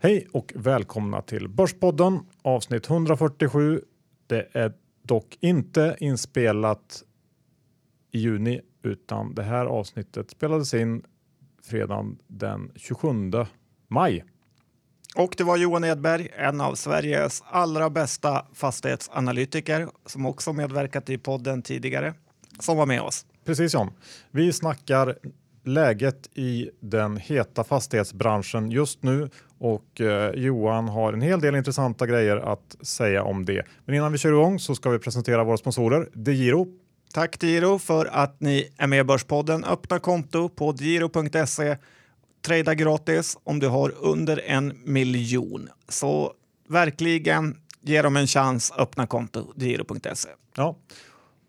Hej och välkomna till Börspodden avsnitt 147. Det är dock inte inspelat i juni utan det här avsnittet spelades in fredagen den 27 maj. Och det var Johan Edberg, en av Sveriges allra bästa fastighetsanalytiker som också medverkat i podden tidigare, som var med oss. Precis John. Vi snackar läget i den heta fastighetsbranschen just nu och eh, Johan har en hel del intressanta grejer att säga om det. Men innan vi kör igång så ska vi presentera våra sponsorer DeGiro. Tack DeGiro för att ni är med i Börspodden. Öppna konto på degiro.se. Trada gratis om du har under en miljon. Så verkligen ge dem en chans. Öppna konto degiro.se. Ja.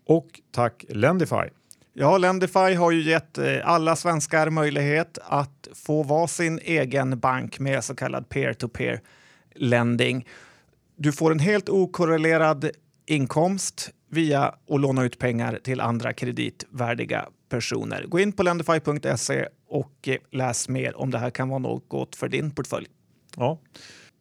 Och tack Lendify. Ja, Lendify har ju gett eh, alla svenskar möjlighet att få vara sin egen bank med så kallad peer-to-peer lending. Du får en helt okorrelerad inkomst via att låna ut pengar till andra kreditvärdiga personer. Gå in på lendify.se och eh, läs mer om det här kan vara något för din portfölj. Ja,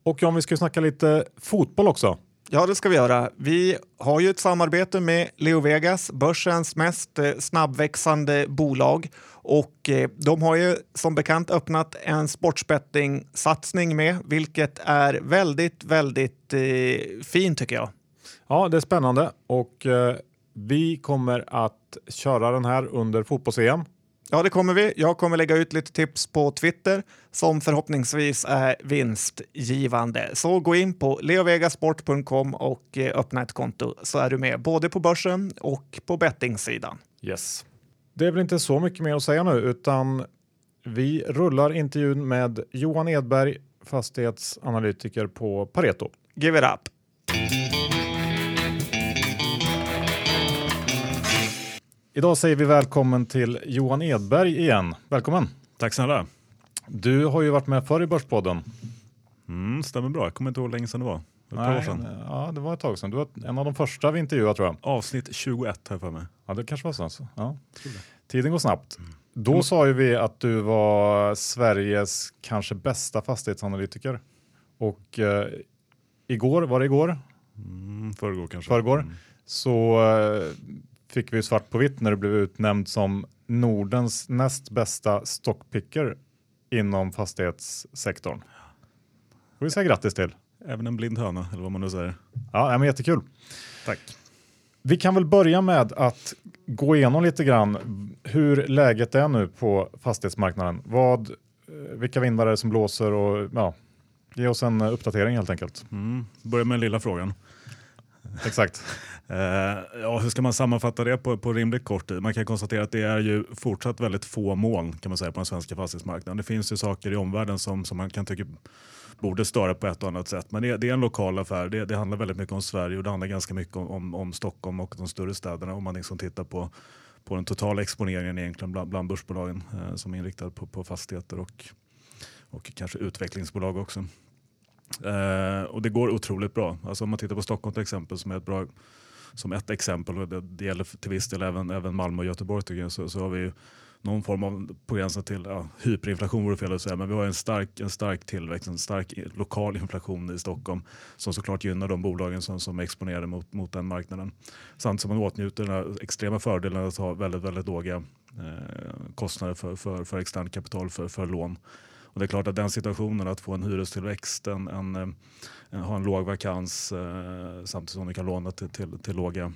och om vi ska snacka lite fotboll också. Ja, det ska vi göra. Vi har ju ett samarbete med Leo Vegas, börsens mest eh, snabbväxande bolag. Och eh, de har ju som bekant öppnat en sportsbetting-satsning med, vilket är väldigt, väldigt eh, fint tycker jag. Ja, det är spännande och eh, vi kommer att köra den här under fotbolls-EM. Ja, det kommer vi. Jag kommer lägga ut lite tips på Twitter som förhoppningsvis är vinstgivande. Så gå in på leovegasport.com och eh, öppna ett konto så är du med både på börsen och på bettingsidan. Yes. Det är väl inte så mycket mer att säga nu utan vi rullar intervjun med Johan Edberg, fastighetsanalytiker på Pareto. Give it up! Idag säger vi välkommen till Johan Edberg igen. Välkommen! Tack snälla. Du har ju varit med förr i Börspodden. Mm, stämmer bra. Jag kommer inte ihåg hur länge sedan det var. Ett par år Nej, sedan. Ja, det var ett tag sedan. Du var en av de första vi intervjuade tror jag. Avsnitt 21 har jag för mig. Ja, det kanske var så. Alltså. Ja. Tiden går snabbt. Då sa ju vi att du var Sveriges kanske bästa fastighetsanalytiker. Och eh, igår, var det igår? Mm, förrgår kanske. Förrgår. Mm. Så eh, fick vi svart på vitt när du blev utnämnd som Nordens näst bästa stockpicker inom fastighetssektorn. får vi säga grattis till. Även en blind höna, eller vad man nu säger. Ja, men jättekul. Tack. Vi kan väl börja med att gå igenom lite grann hur läget är nu på fastighetsmarknaden. Vad, eh, vilka vindar är det som blåser och ja, ge oss en uppdatering helt enkelt. Mm. Börja med den lilla frågan. Exakt. Uh, ja, hur ska man sammanfatta det på, på rimligt kort tid? Man kan konstatera att det är ju fortsatt väldigt få moln kan man säga på den svenska fastighetsmarknaden. Det finns ju saker i omvärlden som, som man kan tycka borde störa på ett och annat sätt. Men det, det är en lokal affär. Det, det handlar väldigt mycket om Sverige och det handlar ganska mycket om, om, om Stockholm och de större städerna om man liksom tittar på, på den totala exponeringen egentligen bland, bland börsbolagen eh, som är inriktad på, på fastigheter och, och kanske utvecklingsbolag också. Eh, och det går otroligt bra. Alltså om man tittar på Stockholm till exempel som är ett bra som ett exempel och det, det gäller till viss del även, även Malmö och Göteborg tycker jag, så, så har vi någon form av på gränsen till ja, hyperinflation vore fel att säga, men vi har en stark, en stark tillväxt, en stark lokal inflation i Stockholm som såklart gynnar de bolagen som, som är exponerade mot, mot den marknaden. Samtidigt som man åtnjuter den här extrema fördelen att ha väldigt, väldigt låga eh, kostnader för, för, för externt kapital för, för lån. Och det är klart att den situationen, att få en hyrestillväxt, en, en, en, ha en låg vakans eh, samtidigt som du kan låna till, till, till, låga,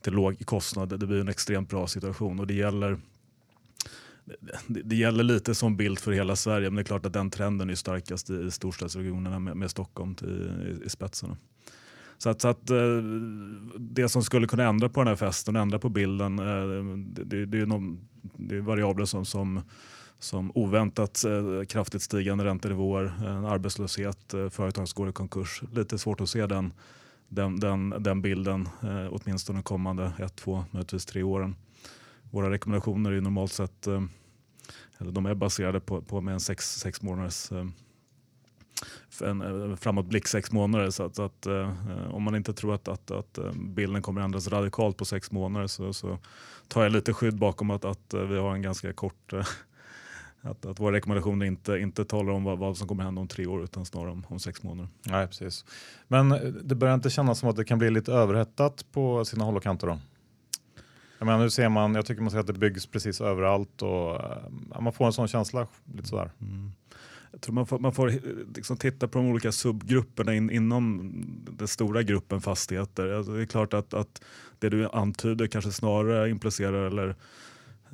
till låg kostnad, det blir en extremt bra situation. Och det gäller det, det gäller lite som bild för hela Sverige, men det är klart att den trenden är starkast i, i storstadsregionerna med, med Stockholm till, i, i spetsen. Så att, så att eh, det som skulle kunna ändra på den här festen, ändra på bilden, eh, det, det, det är, någon, det är variabler som, som, som oväntat eh, kraftigt stigande räntenivåer, en arbetslöshet, eh, företag som går i konkurs. Lite svårt att se den, den, den, den bilden, eh, åtminstone de kommande ett, två, möjligtvis tre åren. Våra rekommendationer är ju normalt sett eh, eller de är baserade på, på med en sex, sex månaders eh, en, eh, framåtblick sex månader. Så att, så att eh, om man inte tror att, att, att eh, bilden kommer ändras radikalt på sex månader så, så tar jag lite skydd bakom att, att vi har en ganska kort, eh, att, att våra rekommendationer inte, inte talar om vad, vad som kommer hända om tre år utan snarare om, om sex månader. Nej, precis. Men det börjar inte kännas som att det kan bli lite överhettat på sina håll och kanter då? Jag menar, nu ser man, jag tycker man ser att det byggs precis överallt och ja, man får en sån känsla lite sådär. Mm. Jag tror man får, man får liksom titta på de olika subgrupperna in, inom den stora gruppen fastigheter. Alltså det är klart att, att det du antyder kanske snarare implicerar eller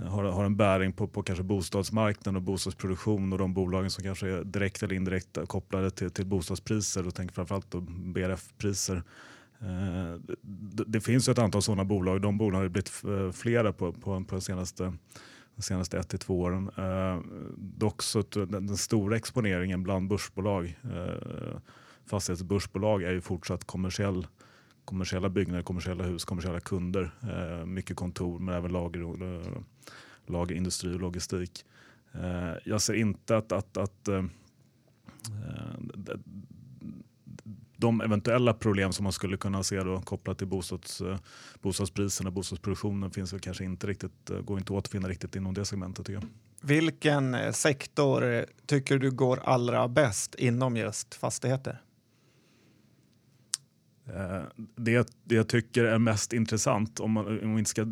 har, har en bäring på, på kanske bostadsmarknaden och bostadsproduktion och de bolagen som kanske är direkt eller indirekt kopplade till, till bostadspriser och tänker framförallt på BRF-priser. Eh, det, det, finns ett antal sådana bolag. De bolagen har blivit eh, flera på, på, på de senaste de senaste ett till två åren. Eh, dock så den, den, stora exponeringen bland börsbolag, eh, fastighetsbörsbolag är ju fortsatt kommersiell, kommersiella byggnader, kommersiella hus, kommersiella kunder. Eh, mycket kontor men även lager, eh, lager industri och logistik. Eh, jag ser inte att, att, att eh, eh, de eventuella problem som man skulle kunna se då, kopplat till bostads, eh, bostadspriserna och bostadsproduktionen finns väl kanske inte riktigt, går inte att återfinna riktigt inom det segmentet tycker jag. Vilken sektor tycker du går allra bäst inom just fastigheter? Eh, det, det jag tycker är mest intressant, om man, om man inte ska,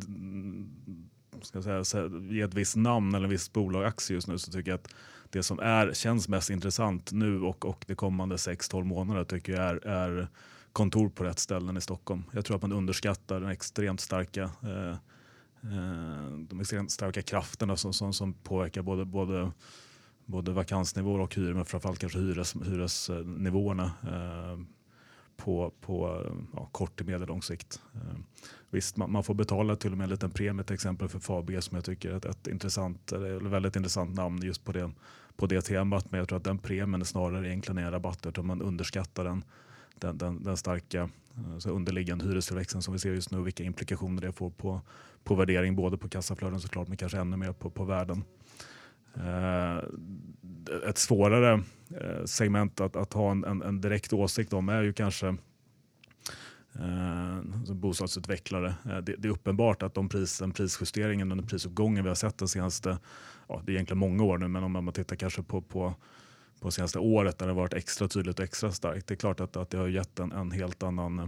ska säga, ge ett visst namn eller en visst bolag aktie just nu, så tycker jag att det som är, känns mest intressant nu och, och de kommande 6-12 månaderna tycker jag är, är kontor på rätt ställen i Stockholm. Jag tror att man underskattar den extremt starka eh, eh, de extremt starka krafterna som, som, som påverkar både, både, både vakansnivåer och hyror men framförallt kanske hyres, hyresnivåerna eh, på, på ja, kort till medellång sikt. Eh, visst, man, man, får betala till och med en liten premie till exempel för Fabege som jag tycker är ett, ett intressant, eller väldigt intressant namn just på det, på det temat. Men jag tror att den premien är snarare egentligen är en rabatt utan man underskattar den, den, den, den starka eh, så underliggande hyrestillväxten som vi ser just nu vilka implikationer det får på, på värdering både på kassaflöden såklart men kanske ännu mer på, på värden. Eh, ett svårare eh, segment att, att ha en, en, en, direkt åsikt om är ju kanske eh, bostadsutvecklare. Eh, det, det, är uppenbart att de pris, den prisjusteringen den prisuppgången vi har sett de senaste, ja, det är egentligen många år nu, men om man tittar kanske på, på på senaste året där det varit extra tydligt och extra starkt. Det är klart att, att det har gett en, en helt annan eh,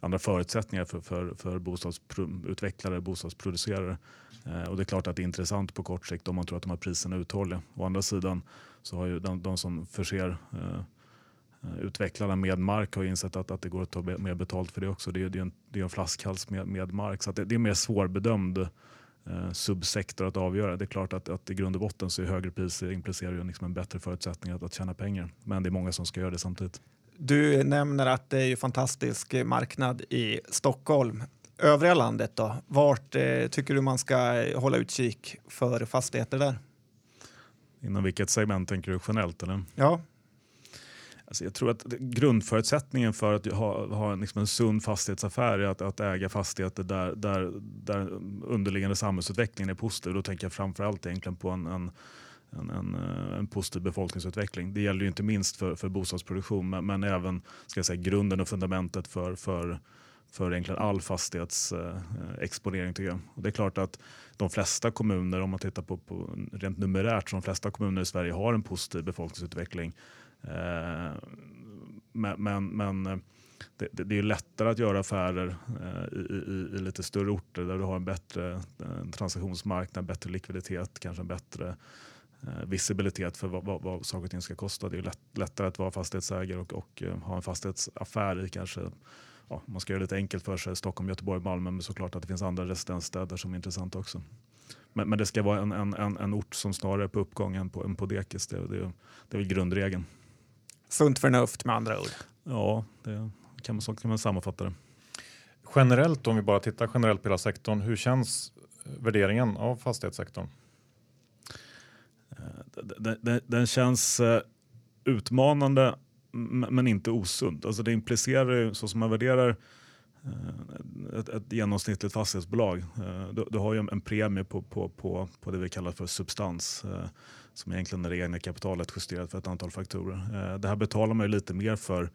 andra förutsättningar för, för, för bostadsutvecklare och bostadsproducerare. Eh, och det är klart att det är intressant på kort sikt om man tror att de här priserna är uthålliga. Å andra sidan så har ju de, de som förser eh, utvecklarna med mark har insett att, att det går att ta mer betalt för det också. Det är, det är, en, det är en flaskhals med, med mark. Så det, det, är mer svårbedömd eh, subsektor att avgöra. Det är klart att, att i grund och botten så är högre priser implicerar ju liksom en bättre förutsättning att, att tjäna pengar. Men det är många som ska göra det samtidigt. Du nämner att det är ju fantastisk marknad i Stockholm. Övriga landet då? Vart eh, tycker du man ska hålla utkik för fastigheter där? Inom vilket segment tänker du generellt? Eller? Ja, Alltså jag tror att grundförutsättningen för att ha, ha en, liksom en sund fastighetsaffär är att, att äga fastigheter där, där, där underliggande samhällsutvecklingen är positiv. Då tänker jag framförallt egentligen på en, en en, en, eh, en, positiv befolkningsutveckling. Det gäller ju inte minst för, för bostadsproduktion men, men, även ska jag säga, grunden och fundamentet för, för, för egentligen all fastighetsexponering. Eh, tycker jag. Och det är klart att de flesta kommuner, om man tittar på, på rent numerärt, så de flesta kommuner i Sverige har en positiv befolkningsutveckling. Eh, men, men, men det, det, det, är lättare att göra affärer eh, i, i, i, lite större orter där du har en bättre eh, transaktionsmarknad, bättre likviditet, kanske en bättre visibilitet för vad, vad, vad saker och ting ska kosta. Det är lätt, lättare att vara fastighetsägare och, och ha en fastighetsaffär i kanske Ja, man ska göra det lite enkelt för sig, Stockholm, Göteborg, Malmö, men såklart att det finns andra residensstäder som är intressanta också. Men, men det ska vara en, en, en, en ort som snarare är på uppgång än på, än på dekis. Det, det, det är väl grundregeln. Sunt förnuft med andra ord. Ja, det kan man, så kan man sammanfatta det. Generellt, om vi bara tittar generellt på hela sektorn, hur känns värderingen av fastighetssektorn? Den, den, den känns eh, utmanande men inte osund. Alltså det implicerar ju, så som man värderar eh, ett, ett genomsnittligt fastighetsbolag. Eh, du, du har ju en premie på, på, på, på det vi kallar för substans som egentligen är det egna kapitalet justerat för ett antal faktorer. Det här betalar man ju lite mer för.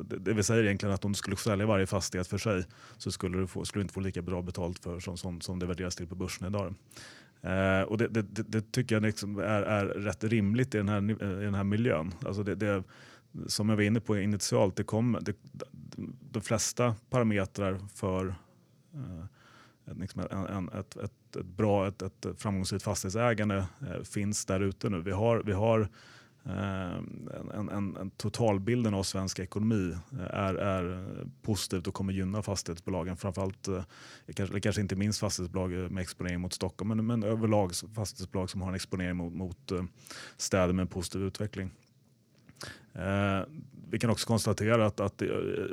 Det vill säga egentligen att om du skulle sälja varje fastighet för sig så skulle du, få, skulle du inte få lika bra betalt för som, som, som det värderas till på börsen idag. Eh, och det, det, det, tycker jag liksom är, är rätt rimligt i den här, eh, i den här miljön. Alltså det, det, som jag var inne på initialt, det kommer, det, de flesta parametrar för eh, liksom en, en, ett, ett, ett, bra, ett, ett framgångsrikt fastighetsägande eh, finns där ute nu. Vi har, vi har Eh, en, en, en totalbilden av svensk ekonomi eh, är, är positivt och kommer gynna fastighetsbolagen. Framförallt, eh, kanske, kanske inte minst fastighetsbolag med exponering mot Stockholm, men, men överlag fastighetsbolag som har en exponering mot, mot städer med en positiv utveckling. Eh, vi kan också konstatera att, att eh,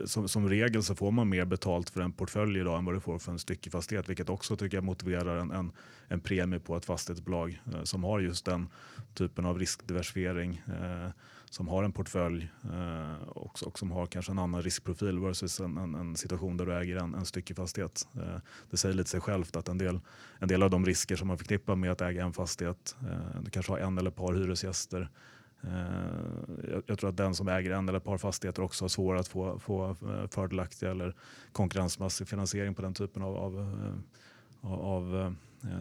som, som, regel så får man mer betalt för en portfölj idag än vad du får för en styckefastighet, vilket också tycker jag motiverar en, en, en premie på ett fastighetsbolag eh, som har just den typen av riskdiversifiering, eh, som har en portfölj eh, och, och, som har kanske en annan riskprofil versus en, en, en situation där du äger en, en styckefastighet. Eh, det säger lite sig självt att en del, en del av de risker som man förknippar med att äga en fastighet, eh, du kanske har en eller ett par hyresgäster, Eh, jag, tror att den som äger en eller ett par fastigheter också har svårare att få, få eh, fördelaktig eller konkurrensmässig finansiering på den typen av, av, eh, av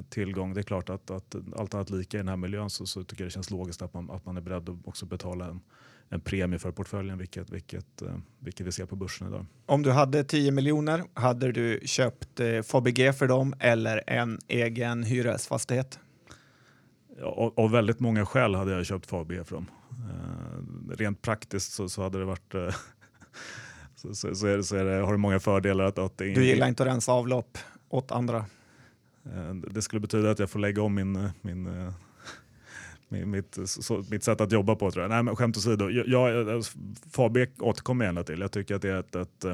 tillgång. Det är klart att, att allt annat lika i den här miljön så, så tycker jag det känns logiskt att man, att man är beredd att också betala en, en premie för portföljen, vilket, vilket, vilket vi ser på börsen idag. Om du hade 10 miljoner, hade du köpt Fabg för dem eller en egen hyresfastighet? Av, av väldigt många skäl hade jag köpt Fabia dem. Eh, rent praktiskt så, så, hade det varit eh, så, så, så, är det, så är det, har det många fördelar. Att, att det, du gillar inte att rensa avlopp åt andra? Eh, det skulle betyda att jag får lägga om min, min eh, mitt, så, mitt sätt att jobba på tror jag. Nej men skämt åsido, jag, jag, Fabia återkommer jag gärna till. Jag tycker att det är ett, ett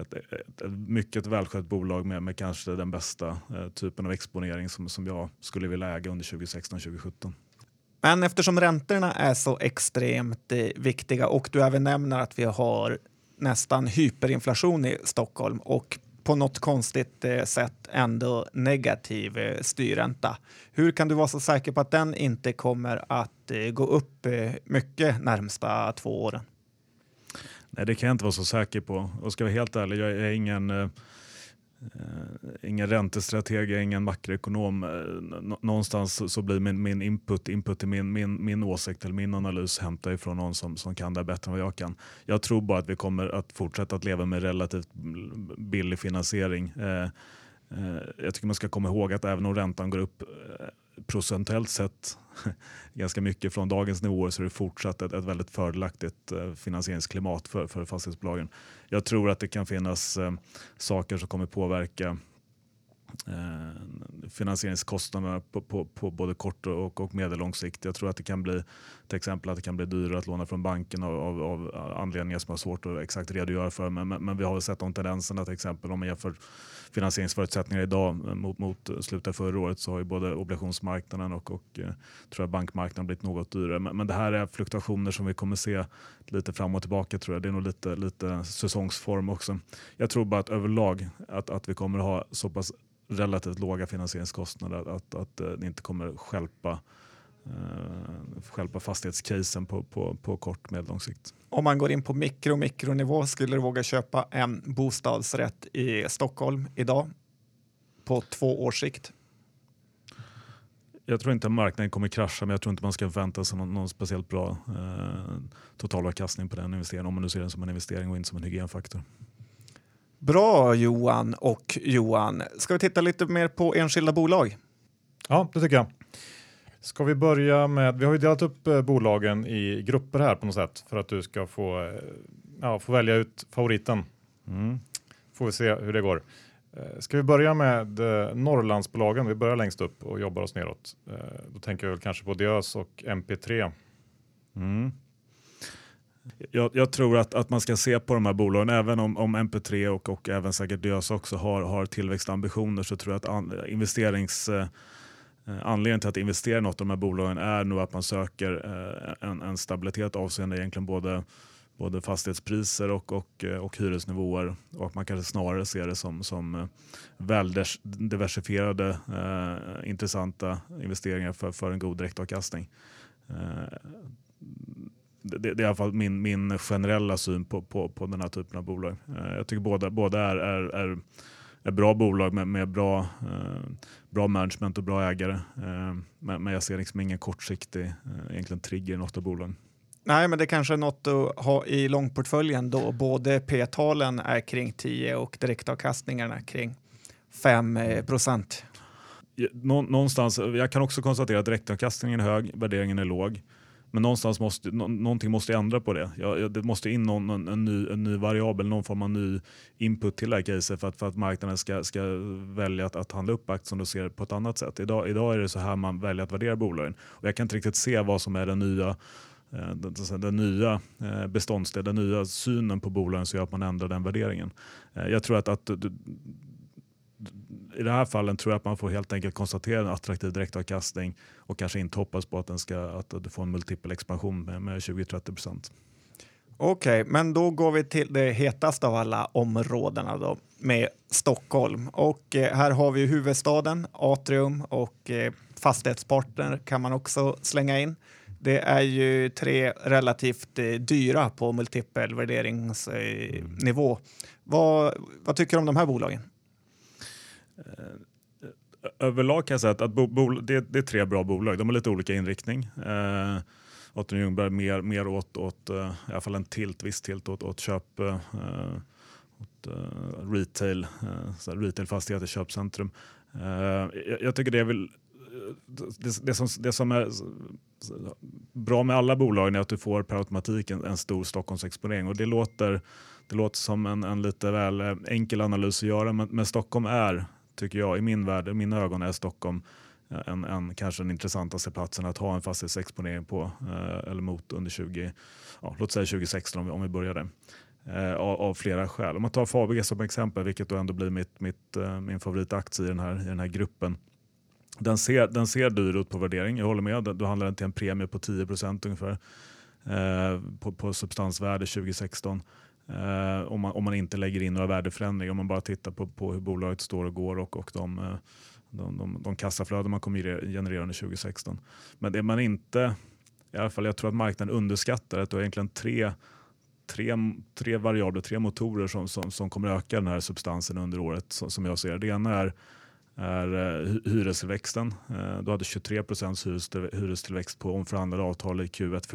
ett, ett, ett mycket välskött bolag med, med kanske den bästa eh, typen av exponering som, som jag skulle vilja äga under 2016-2017. Men eftersom räntorna är så extremt eh, viktiga och du även nämner att vi har nästan hyperinflation i Stockholm och på något konstigt eh, sätt ändå negativ eh, styrränta. Hur kan du vara så säker på att den inte kommer att eh, gå upp eh, mycket närmsta två åren? Nej, det kan jag inte vara så säker på. Och ska jag vara helt ärlig, jag är ingen, eh, eh ingen räntestrateg, jag är ingen makroekonom. Eh, någonstans så blir min, min input, input i min, min, min åsikt eller min analys hämtad ifrån någon som, som kan det bättre än vad jag kan. Jag tror bara att vi kommer att fortsätta att leva med relativt billig finansiering. Eh, eh jag tycker man ska komma ihåg att även om räntan går upp eh, procentuellt sett ganska mycket från dagens nivåer så är det fortsatt ett, ett väldigt fördelaktigt eh, finansieringsklimat för, för fastighetsbolagen. Jag tror att det kan finnas eh, saker som kommer påverka eh, finansieringskostnaderna på, på, på, både kort och, och medellång sikt. Jag tror att det kan bli till exempel att det kan bli dyrare att låna från banken av, av, av anledningar som är svårt att exakt redogöra för. Men, men, men vi har väl sett de tendenserna till exempel om man jämför finansieringsförutsättningar idag eh, mot, mot slutet av förra året så har ju både obligationsmarknaden och, och eh, tror jag bankmarknaden blivit något dyrare. Men, men, det här är fluktuationer som vi kommer se lite fram och tillbaka tror jag. Det är nog lite, lite säsongsform också. Jag tror bara att överlag att, att vi kommer ha så pass relativt låga finansieringskostnader att, att, att eh, det inte kommer skälpa uh, skälpa fastighetscasen på, på, på kort medellång sikt. Om man går in på mikro mikronivå, skulle du våga köpa en bostadsrätt i Stockholm idag på två års sikt? Jag tror inte att marknaden kommer krascha, men jag tror inte man ska förvänta sig någon, någon speciellt bra eh, totalavkastning på den investeringen, om man nu ser den som en investering och inte som en hygienfaktor. Bra Johan och Johan. Ska vi titta lite mer på enskilda bolag? Ja, det tycker jag. Ska vi börja med, vi har ju delat upp eh, bolagen i grupper här på något sätt för att du ska få, eh, ja, få välja ut favoriten. Mm. Får vi se hur det går. Eh, ska vi börja med Norrlandsbolagen? Vi börjar längst upp och jobbar oss neråt. Då tänker jag kanske på Diös och MP3. Mm. Jag, jag, tror att, att man ska se på de här bolagen, även om, om MP3 och, och även säkert Diös också har, har tillväxtambitioner så tror jag att an, investerings Eh, anledningen till att investera i något av de här bolagen är nog att man söker eh, en, en stabilitet avseende egentligen både, både fastighetspriser och, och, eh, och hyresnivåer och att man kanske snarare ser det som, som väldiversifierade eh, intressanta investeringar för, för en god direktavkastning. Eh, det, det, är i alla fall min, min generella syn på, på, på den här typen av bolag. Eh, jag tycker båda, båda är, är, är ett bra bolag med, med bra, eh, bra management och bra ägare. Eh, men, men, jag ser liksom ingen kortsiktig eh, egentligen trigger i något av bolagen. Nej, men det kanske är något att ha i långportföljen då både P-talen är kring 10 och direktavkastningarna kring 5 eh, procent. Någonstans, jag kan också konstatera att direktavkastningen är hög, värderingen är låg. Men någonstans måste, nå, någonting måste ändra på det. Ja, det måste in någon, en, en, ny, en ny variabel, någon form av ny input till det här caset för att, för att marknaden ska, ska välja att, att handla upp aktien och se det på ett annat sätt. Idag, idag är det så här man väljer att värdera bolagen. Och jag kan inte riktigt se vad som är den nya eh, den, den nya eh, beståndsdelen, den nya synen på bolagen som gör att man ändrar den värderingen. Eh, jag tror att, att i det här fallet tror jag att man får helt enkelt konstatera en attraktiv direktavkastning och kanske inte hoppas på att, den ska, att du får en multipel expansion med, med 20-30 procent. Okej, okay, men då går vi till det hetaste av alla områdena då med Stockholm. Och eh, här har vi huvudstaden, Atrium och eh, fastighetspartner kan man också slänga in. Det är ju tre relativt eh, dyra på multipel värderingsnivå. Vad, vad tycker du om de här bolagen? Eh, överlag kan jag säga att, att det, det, är tre bra bolag. De har lite olika inriktning. Eh, Atrium Ljungberg mer, mer åt, åt uh, i alla fall en tilt, viss tilt åt, åt köp, uh, åt, uh, retail, uh, retailfastigheter, köpcentrum. Uh, jag, jag, tycker det är väl det, det, som, det som är bra med alla bolag är att du får per automatik en, en stor Stockholmsexponering och det låter, det låter som en, en lite väl enkel analys att göra men, men Stockholm är tycker jag, i min värld, i mina ögon är Stockholm eh, en, en, kanske den intressantaste platsen att ha en fastighetsexponering på eh, eller mot under 20, ja, låt säga 2016 om vi, om vi började. Eh, av, av, flera skäl. Om man tar Fabege som exempel, vilket då ändå blir mitt, mitt, eh, min favoritaktie i den, här, i den här gruppen. Den ser, den ser dyr ut på värdering, jag håller med. Då handlar den till en premie på 10% ungefär eh, på, på substansvärde 2016. Eh, om, man, om man inte lägger in några värdeförändringar, om man bara tittar på, på hur bolaget står och går och, och de, eh, de, de, de kassaflöden man kommer generera under 2016. Men det man inte, i alla fall jag tror att marknaden underskattar att det är egentligen tre, tre, tre variabler, tre motorer som, som, som kommer öka den här substansen under året som, som jag ser det. ena är är eh, hyrestillväxten. Eh, du hade 23 procents hyrestillväxt på omförhandlade avtal i Q1.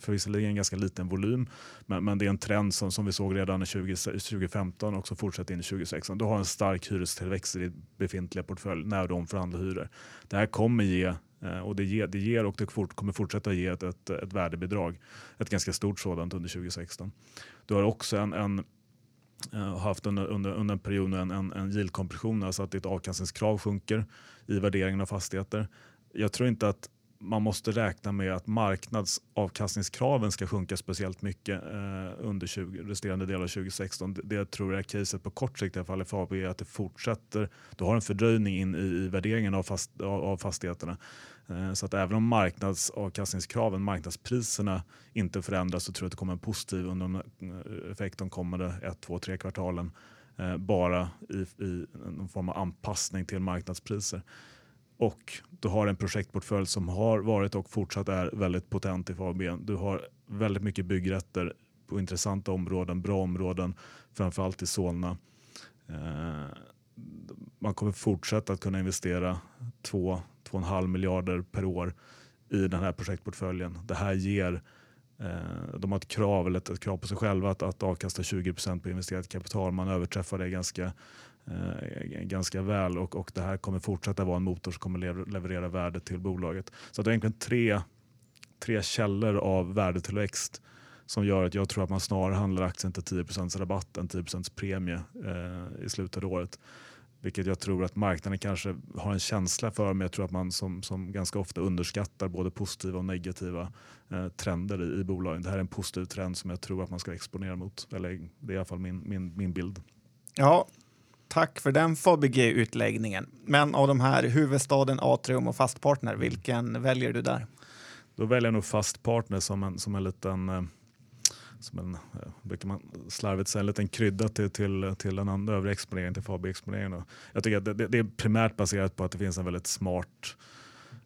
Förvisserligen, en ganska liten volym, men, men det är en trend som, som vi såg redan i 20, 2015 och som fortsätter in i 2016. Du har en stark hyrestillväxt i din befintliga portfölj när du omförhandlar hyror. Det här kommer ge eh, och det ger, det ger och det fort, kommer fortsätta ge ett, ett, ett värdebidrag. Ett ganska stort sådant under 2016. Du har också en, en Eh, haft under, under, under en period en, en, en yieldkompression, alltså att ditt avkastningskrav sjunker i värderingen av fastigheter. Jag tror inte att man måste räkna med att marknadsavkastningskraven ska sjunka speciellt mycket eh, under 20, resterande del av 2016. Det, det tror jag är caset på kort sikt i alla fall för AB är att det fortsätter. Du har en fördröjning in i, i värderingen av, fast, av, av fastigheterna. Eh, så att även om marknadsavkastningskraven, marknadspriserna inte förändras så tror jag att det kommer en positiv under eh, effekt de kommande ett, två, tre kvartalen. Eh, bara i, i någon form av anpassning till marknadspriser. Och du har en projektportfölj som har varit och fortsatt är väldigt potent i Fabien. Du har väldigt mycket byggrätter på intressanta områden, bra områden, framförallt i Solna. Eh, man kommer fortsätta att kunna investera 2-2,5 miljarder per år i den här projektportföljen. Det här ger eh, de har ett krav, eller ett, ett krav på sig själva att, att avkasta 20% på investerat kapital. Man överträffar det ganska, Eh, ganska väl och, och det här kommer fortsätta vara en motor som kommer leverera värde till bolaget. Så det är egentligen tre, tre källor av värdetillväxt som gör att jag tror att man snarare handlar aktien till 10% rabatt än 10 premie eh, i slutet av året. Vilket jag tror att marknaden kanske har en känsla för, men jag tror att man som, som ganska ofta underskattar både positiva och negativa eh, trender i, i bolagen. Det här är en positiv trend som jag tror att man ska exponera mot. Eller det är i alla fall min, min, min bild. Ja, tack för den Fabege-utläggningen. Men av de här huvudstaden, Atrium och Fastpartner, vilken väljer du där? Då väljer jag nog Fastpartner som en, som en liten eh, som en, eh, brukar man slarvigt säga, en liten krydda till, till, till den andra övriga exponeringen, till FAB-exponeringen. Jag tycker att det, det, är primärt baserat på att det finns en väldigt smart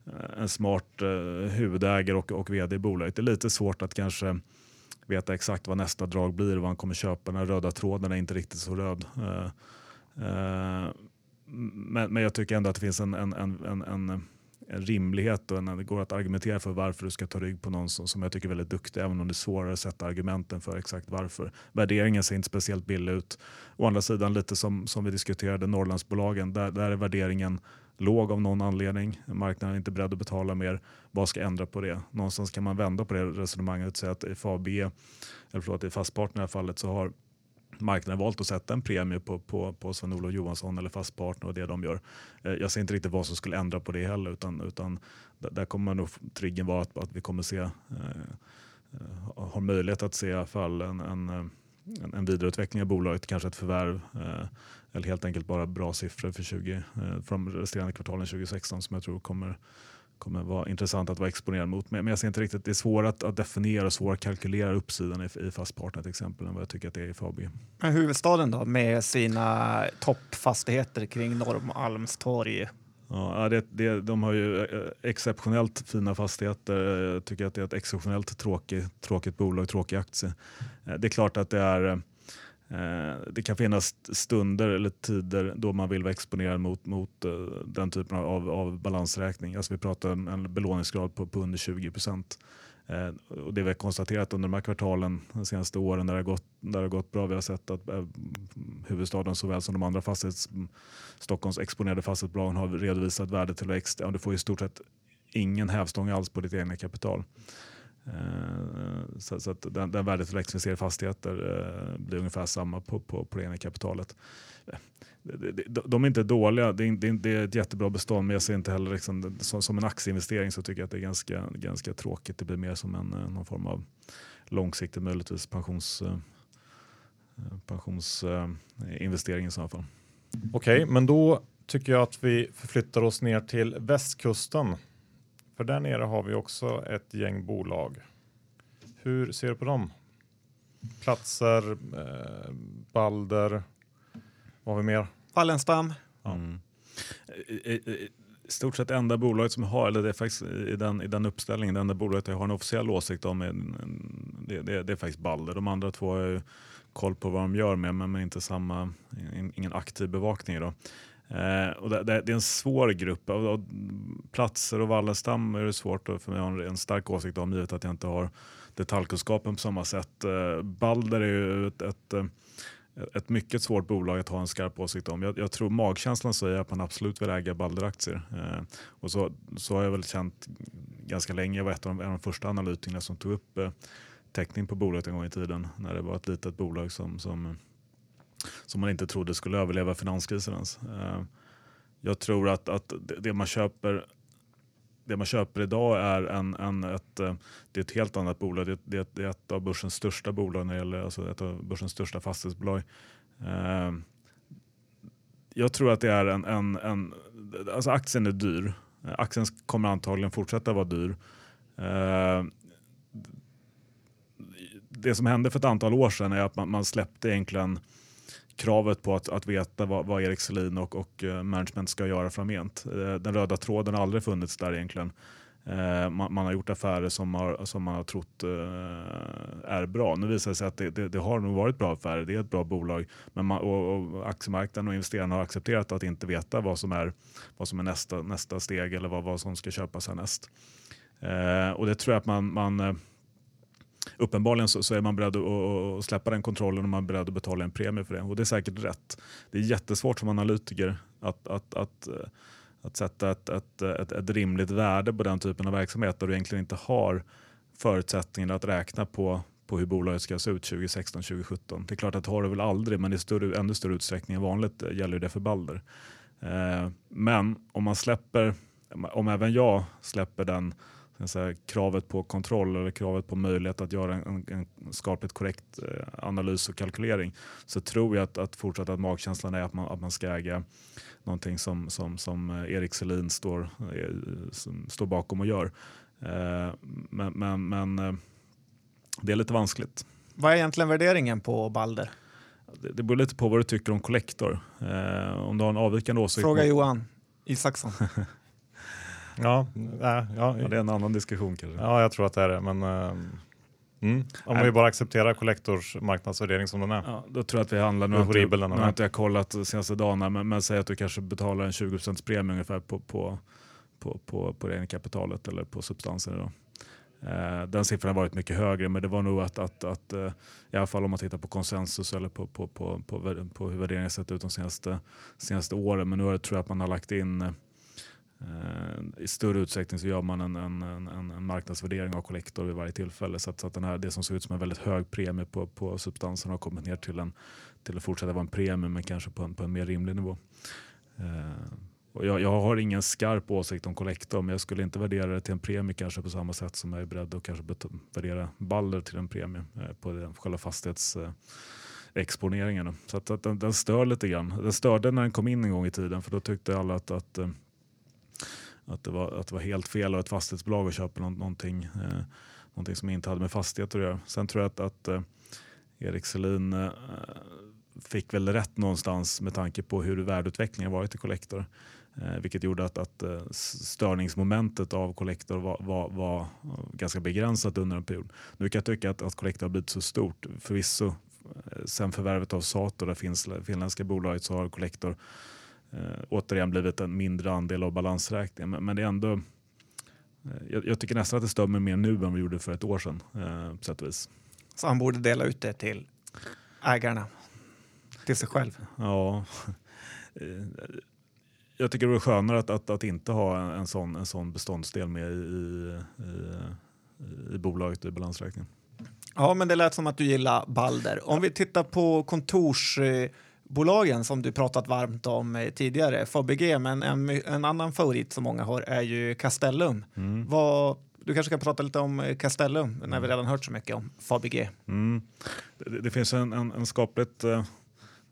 eh, en smart eh, huvudägare och, och vd i bolaget. Det är lite svårt att kanske veta exakt vad nästa drag blir, och vad han kommer köpa. Den röda tråden är inte riktigt så röd. Eh, Eh, men, men jag tycker ändå att det finns en, en, en, en, en rimlighet och en, det går att argumentera för varför du ska ta rygg på någon som, som jag tycker är väldigt duktig, även om det är svårare att sätta argumenten för exakt varför. Värderingen ser inte speciellt billig ut. Å andra sidan, lite som, som vi diskuterade Norrlandsbolagen, där, där är värderingen låg av någon anledning. Marknaden är inte beredd att betala mer. Vad ska ändra på det? Någonstans kan man vända på det resonemanget och säga att i FAB, eller förlåt, i Fastpartner i det här fallet så har marknaden valt att sätta en premie på, på, på Sven-Olof Johansson eller Fastpartner och det de gör. Eh, jag ser inte riktigt vad som skulle ändra på det heller utan, utan där kommer nog triggen vara att, att vi kommer se, eh, har möjlighet att se i alla fall en, en, eh, en, en vidareutveckling av bolaget, kanske ett förvärv eh, eller helt enkelt bara bra siffror för, 20, eh, för de resterande kvartalen 2016 som jag tror kommer kommer vara intressant att vara exponerad mot. Men jag ser inte riktigt, det är svårt att, att definiera och svårt att kalkylera uppsidan i, i Fastpartner till exempel än vad jag tycker att det är i Fabio. Men huvudstaden då med sina toppfastigheter kring Norrmalmstorg? Ja, det, det, de har ju eh, exceptionellt fina fastigheter. Jag tycker att det är ett exceptionellt tråkigt, tråkigt bolag, tråkig aktie. Eh, det är klart att det är Eh, Eh, det kan finnas stunder eller tider då man vill vara exponerad mot, mot uh, den typen av, av balansräkning. Alltså vi pratar om en belåningsgrad på, på under 20 procent. Eh, och det vi har konstaterat under de här kvartalen de senaste åren där det har gått, där det har gått bra. Vi har sett att eh, huvudstaden såväl som de andra fastighets, Stockholms exponerade fastighetsbolagen har redovisat värdetillväxt. Ja, du får i stort sett ingen hävstång alls på ditt egna kapital. Eh, så, så att den, den värdet vi ser i fastigheter eh, blir ungefär samma på, på, på det egna kapitalet. Eh, de är inte dåliga, det är, det är ett jättebra bestånd men jag ser inte heller liksom, som, som en aktieinvestering så tycker jag att det är ganska, ganska tråkigt. Det blir mer som en, eh, någon form av långsiktig möjligtvis pensions, eh, pensionsinvestering i så fall. Okej, okay, men då tycker jag att vi förflyttar oss ner till västkusten för där nere har vi också ett gäng bolag. Hur ser du på dem? Platser, eh, Balder, vad har vi mer? Wallenstam. Mm. I, i, stort sett enda bolaget som har, eller det är faktiskt i den, i den uppställningen, det enda bolaget jag har en officiell åsikt om är, det, det, det är faktiskt Balder. De andra två har jag koll på vad de gör med, men med inte samma, ingen aktiv bevakning. Då. Eh, och det, det, det, är en svår grupp. Och, och platser och Wallenstam är det svårt för mig att ha en stark åsikt om givet att jag inte har detaljkunskapen på samma sätt. Eh, Balder är ju ett, ett, eh, ett, mycket svårt bolag att ha en skarp åsikt om. Jag, jag tror magkänslan säger att man absolut vill äga Balder-aktier. Eh, och så, så har jag väl känt ganska länge. Jag var ett av de, en av de första analytikerna som tog upp eh, täckning på bolaget en gång i tiden när det var ett litet bolag som, som som man inte trodde skulle överleva finanskrisen ens. Eh, jag tror att, att det man köper det man köper idag är, en, en, ett, eh, det är ett helt annat bolag. Det, det, det är ett av börsens största bolag när det gäller alltså ett av börsens största fastighetsbolag. Eh, jag tror att det är en, en, en alltså aktien är dyr. Aktien kommer antagligen fortsätta vara dyr. det som hände för ett antal år sedan är att man, man släppte egentligen kravet på att, att veta vad, vad Erik Selin och, och eh, management ska göra framgent. Eh, den röda tråden har aldrig funnits där egentligen. Eh, man, man, har gjort affärer som, har, som man har trott är bra. Nu visar det sig att det, det, det, har nog varit bra affärer. Det är ett bra bolag. Men man, och, och aktiemarknaden och investerarna har accepterat att inte veta vad som är, vad som är nästa, nästa steg eller vad, vad som ska köpas härnäst. och det tror jag att man, man uppenbarligen så, så, är man beredd att, att släppa den kontrollen och man är beredd att betala en premie för det. Och det är säkert rätt. Det är jättesvårt som analytiker att, att, att, eh, att sätta ett, ett, ett, ett rimligt värde på den typen av verksamhet där du egentligen inte har förutsättningarna att räkna på på hur bolaget ska se ut 2016-2017. Det är klart att det har det väl aldrig, men i större, ännu större utsträckning än vanligt eh, gäller det för Balder. Eh, men om man släpper, om även jag släpper den säga, kravet på kontroll eller kravet på möjlighet att göra en, en skapligt korrekt eh, analys och kalkylering så tror jag att, att fortsatt att magkänslan är att man, att man ska äga någonting som, som, som eh, Erik Selin står, eh, står bakom och gör. Men, men, men det är lite vanskligt. Vad är egentligen värderingen på Balder? Det, det beror lite på vad du tycker om Collector. om du har en avvikande åsikt. Fråga Johan Isaksson. Ja, äh, ja, ja, det är en annan diskussion kanske. Ja, jag tror att det är det. Men, äh, Mm. Om vi bara accepterar kollektors marknadsvärdering som den är. Ja, då tror jag att vi handlar, nu har inte, nu har inte jag kollat de senaste dagarna, men, men säg att du kanske betalar en 20% premie ungefär på, på, på, på, på det egna kapitalet eller på substansen. Då. Eh, den siffran har varit mycket högre, men det var nog att, att, att eh, i alla fall om man tittar på konsensus eller på, på, på, på, på hur värderingen sett ut de senaste, senaste åren. Men nu tror jag att man har lagt in eh, Eh, i större utsträckning så gör man en, en, en, en marknadsvärdering av kollektor vid varje tillfälle. Så att, så att den här, det som såg ut som en väldigt hög premie på, på substansen har kommit ner till, en, till att fortsätta vara en premie men kanske på en, på en mer rimlig nivå. Eh, och jag, jag har ingen skarp åsikt om kollektor men jag skulle inte värdera det till en premie kanske på samma sätt som jag är beredd att kanske bet- värdera Balder till en premie eh, på den, själva fastighets eh, exponeringen. Så att, att den, den stör lite grann. Den störde när den kom in en gång i tiden för då tyckte alla att, att, eh, att, det, var, att det var helt fel av ett fastighetsbolag att köpa någonting, eh, någonting som inte hade med fastigheter att göra. Sen tror jag att, att eh, Erik Selin eh, fick väl rätt någonstans med tanke på hur värdeutvecklingen varit i Collector. Eh, vilket gjorde att, att eh, störningsmomentet av Collector var, var, var ganska begränsat under en period. Nu kan jag tycka att, att Collector har blivit så stort. Förvisso eh, sen förvärvet av Sato, det finländska bolaget, så har Collector eh, återigen blivit en mindre andel av balansräkningen. Men, men det är ändå, eh, jag, jag tycker nästan att det stör mig mer nu än det gjorde för ett år sedan. Eh, på sätt och vis. Så han borde dela ut det till ägarna. Till sig själv. Ja. Eh, Jag tycker det vore skönare att, att, att inte ha en, en, sån, en sån beståndsdel med i, i, i, i bolaget i balansräkningen. Ja, men det lät som att du gillar Balder. Om vi tittar på kontorsbolagen som du pratat varmt om eh, tidigare, Fabege, men en, en annan favorit som många har är ju Castellum. Vad, du kanske kan prata lite om eh, Castellum när vi redan hört så mycket om Fabege. Mm. Det, det finns en, en, en skapligt eh,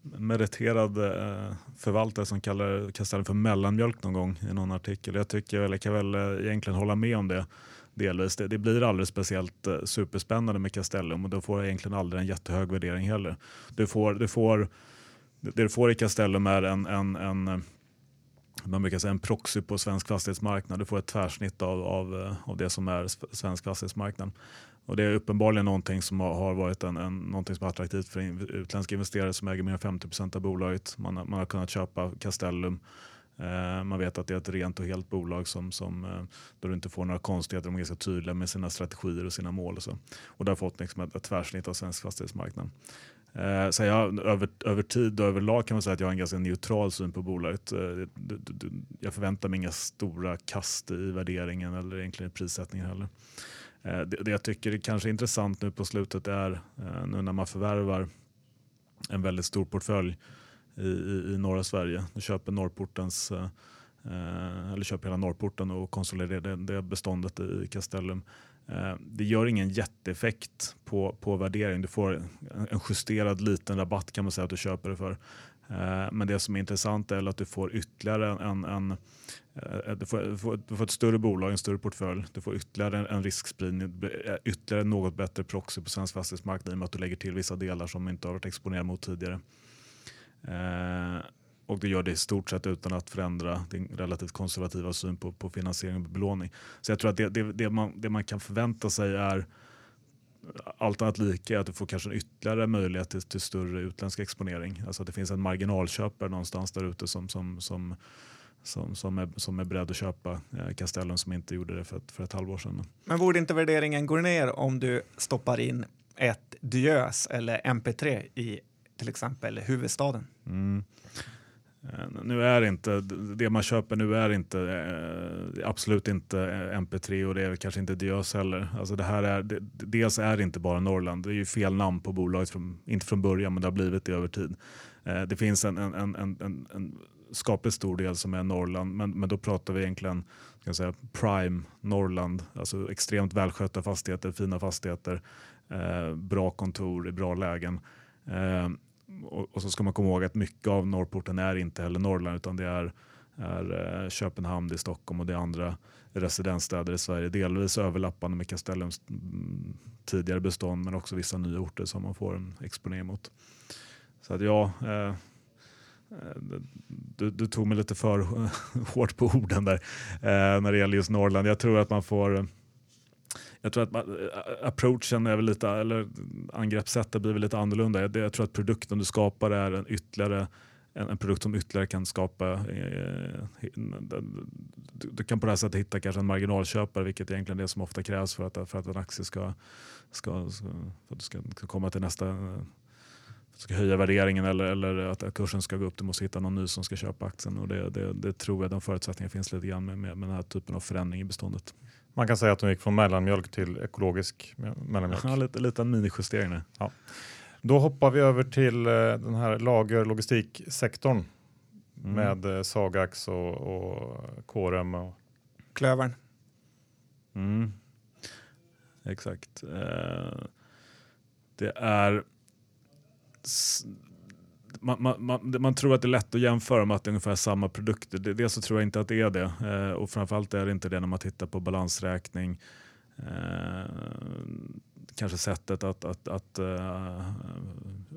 meriterad eh, förvaltare som kallar Castellum för mellanmjölk någon gång i någon artikel. Jag tycker, eller kan väl eh, egentligen hålla med om det delvis. Det, det blir aldrig speciellt eh, superspännande med Castellum och då får egentligen aldrig en jättehög värdering heller. Du får, du får, det du får i Castellum är en, en, en eh, man brukar säga en proxy på svensk fastighetsmarknad. Du får ett tvärsnitt av, av, eh, av det som är svensk fastighetsmarknad. Och det är uppenbarligen någonting som har, varit en, en, någonting som är attraktivt för in, utländska investerare som äger mer än 50 procent av bolaget. Man, har- man har kunnat köpa Castellum. Eh, man vet att det är ett rent och helt bolag som, som, eh, där du inte får några konstigheter. De är ganska tydliga med sina strategier och sina mål. Och, så. och det har fått liksom ett, ett tvärsnitt av svensk fastighetsmarknad. Eh, så jag, över, över tid och överlag kan man säga att jag har en ganska neutral syn på bolaget. Eh, jag förväntar mig inga stora kast i värderingen eller egentligen i prissättningen heller. Eh, det, det jag tycker är kanske intressant nu på slutet är eh, nu när man förvärvar en väldigt stor portfölj i, i, i norra Sverige. Du köper Norrportens eh, eh, eller köper hela Norrporten och konsoliderar det, det beståndet i Castellum. Eh, det gör ingen jätteeffekt på, på värdering. Du får en justerad liten rabatt kan man säga att du köper det för. Eh, men det som är intressant är att du får ytterligare en, en eh, du, får, du, får, du får ett större bolag, en större portfölj. Du får ytterligare en, en riskspridning, ytterligare något bättre proxy på svensk fastighetsmarknad i och med att du lägger till vissa delar som inte har varit exponerade mot tidigare. Och du gör det i stort sett utan att förändra din relativt konservativa syn på, på finansiering och belåning. Så jag tror att det, det, det, man, det man kan förvänta sig är allt annat lika är att du får kanske en ytterligare möjlighet till, till större utländsk exponering. Alltså att det finns en marginalköpare någonstans där ute som, som, som, som, som, är, som är beredd att köpa eh, Castellum som inte gjorde det för ett, för ett halvår sedan. Men borde inte värderingen gå ner om du stoppar in ett Diös eller MP3 i till exempel huvudstaden? Mm. Eh, nu är inte, det man köper nu är inte eh, absolut inte eh, MP3 och det är kanske inte Diös heller. Alltså det här är, det, dels är det inte bara Norrland, det är ju fel namn på bolaget, från, inte från början men det har blivit det över tid. Eh, Det finns en, en, en, en, en, en skapligt stor del som är Norrland men, men då pratar vi egentligen ska säga, prime Norrland, alltså extremt välskötta fastigheter, fina fastigheter, eh, bra kontor i bra lägen. Eh, och, och så ska man komma ihåg att mycket av Norrporten är inte heller Norrland utan det är, är eh, Köpenhamn, det är Stockholm och det är andra residensstäder i Sverige. Delvis överlappande med Castellums mm, tidigare bestånd men också vissa nya orter som man får en exponering mot. Så att ja, eh, eh, du, du tog mig lite för hårt på orden där eh, när det gäller just Norrland. Jag tror att man får jag tror att man, eh, approachen är väl lite, eller angreppssättet blir väl lite annorlunda. Jag, jag tror att produkten du skapar är en ytterligare en, en, produkt som ytterligare kan skapa... Eh, du, du, kan på det här sättet hitta kanske en marginalköpare vilket egentligen är det som ofta krävs för att, för att en aktie ska, ska, ska, för att du ska, ska komma till nästa eh, ska höja värderingen eller, eller att kursen ska gå upp. Du måste hitta någon ny som ska köpa aktien. Och det, det, det tror jag de förutsättningarna finns lite grann med, med, med den här typen av förändring i beståndet. Man kan säga att de gick från mellanmjölk till ekologisk mellanmjölk. Ja, lite, lite en minijustering. Ja. Då hoppar vi över till eh, den här lager logistiksektorn mm. med eh, Sagax och, och Corem och Klövern. Mm. Exakt. Eh, det är man, man, man, man, tror att det är lätt att jämföra med att det är ungefär samma produkter. Dels så tror jag inte att det är det eh, och framförallt är det inte det när man tittar på balansräkning. Eh, kanske sättet att, att, att uh,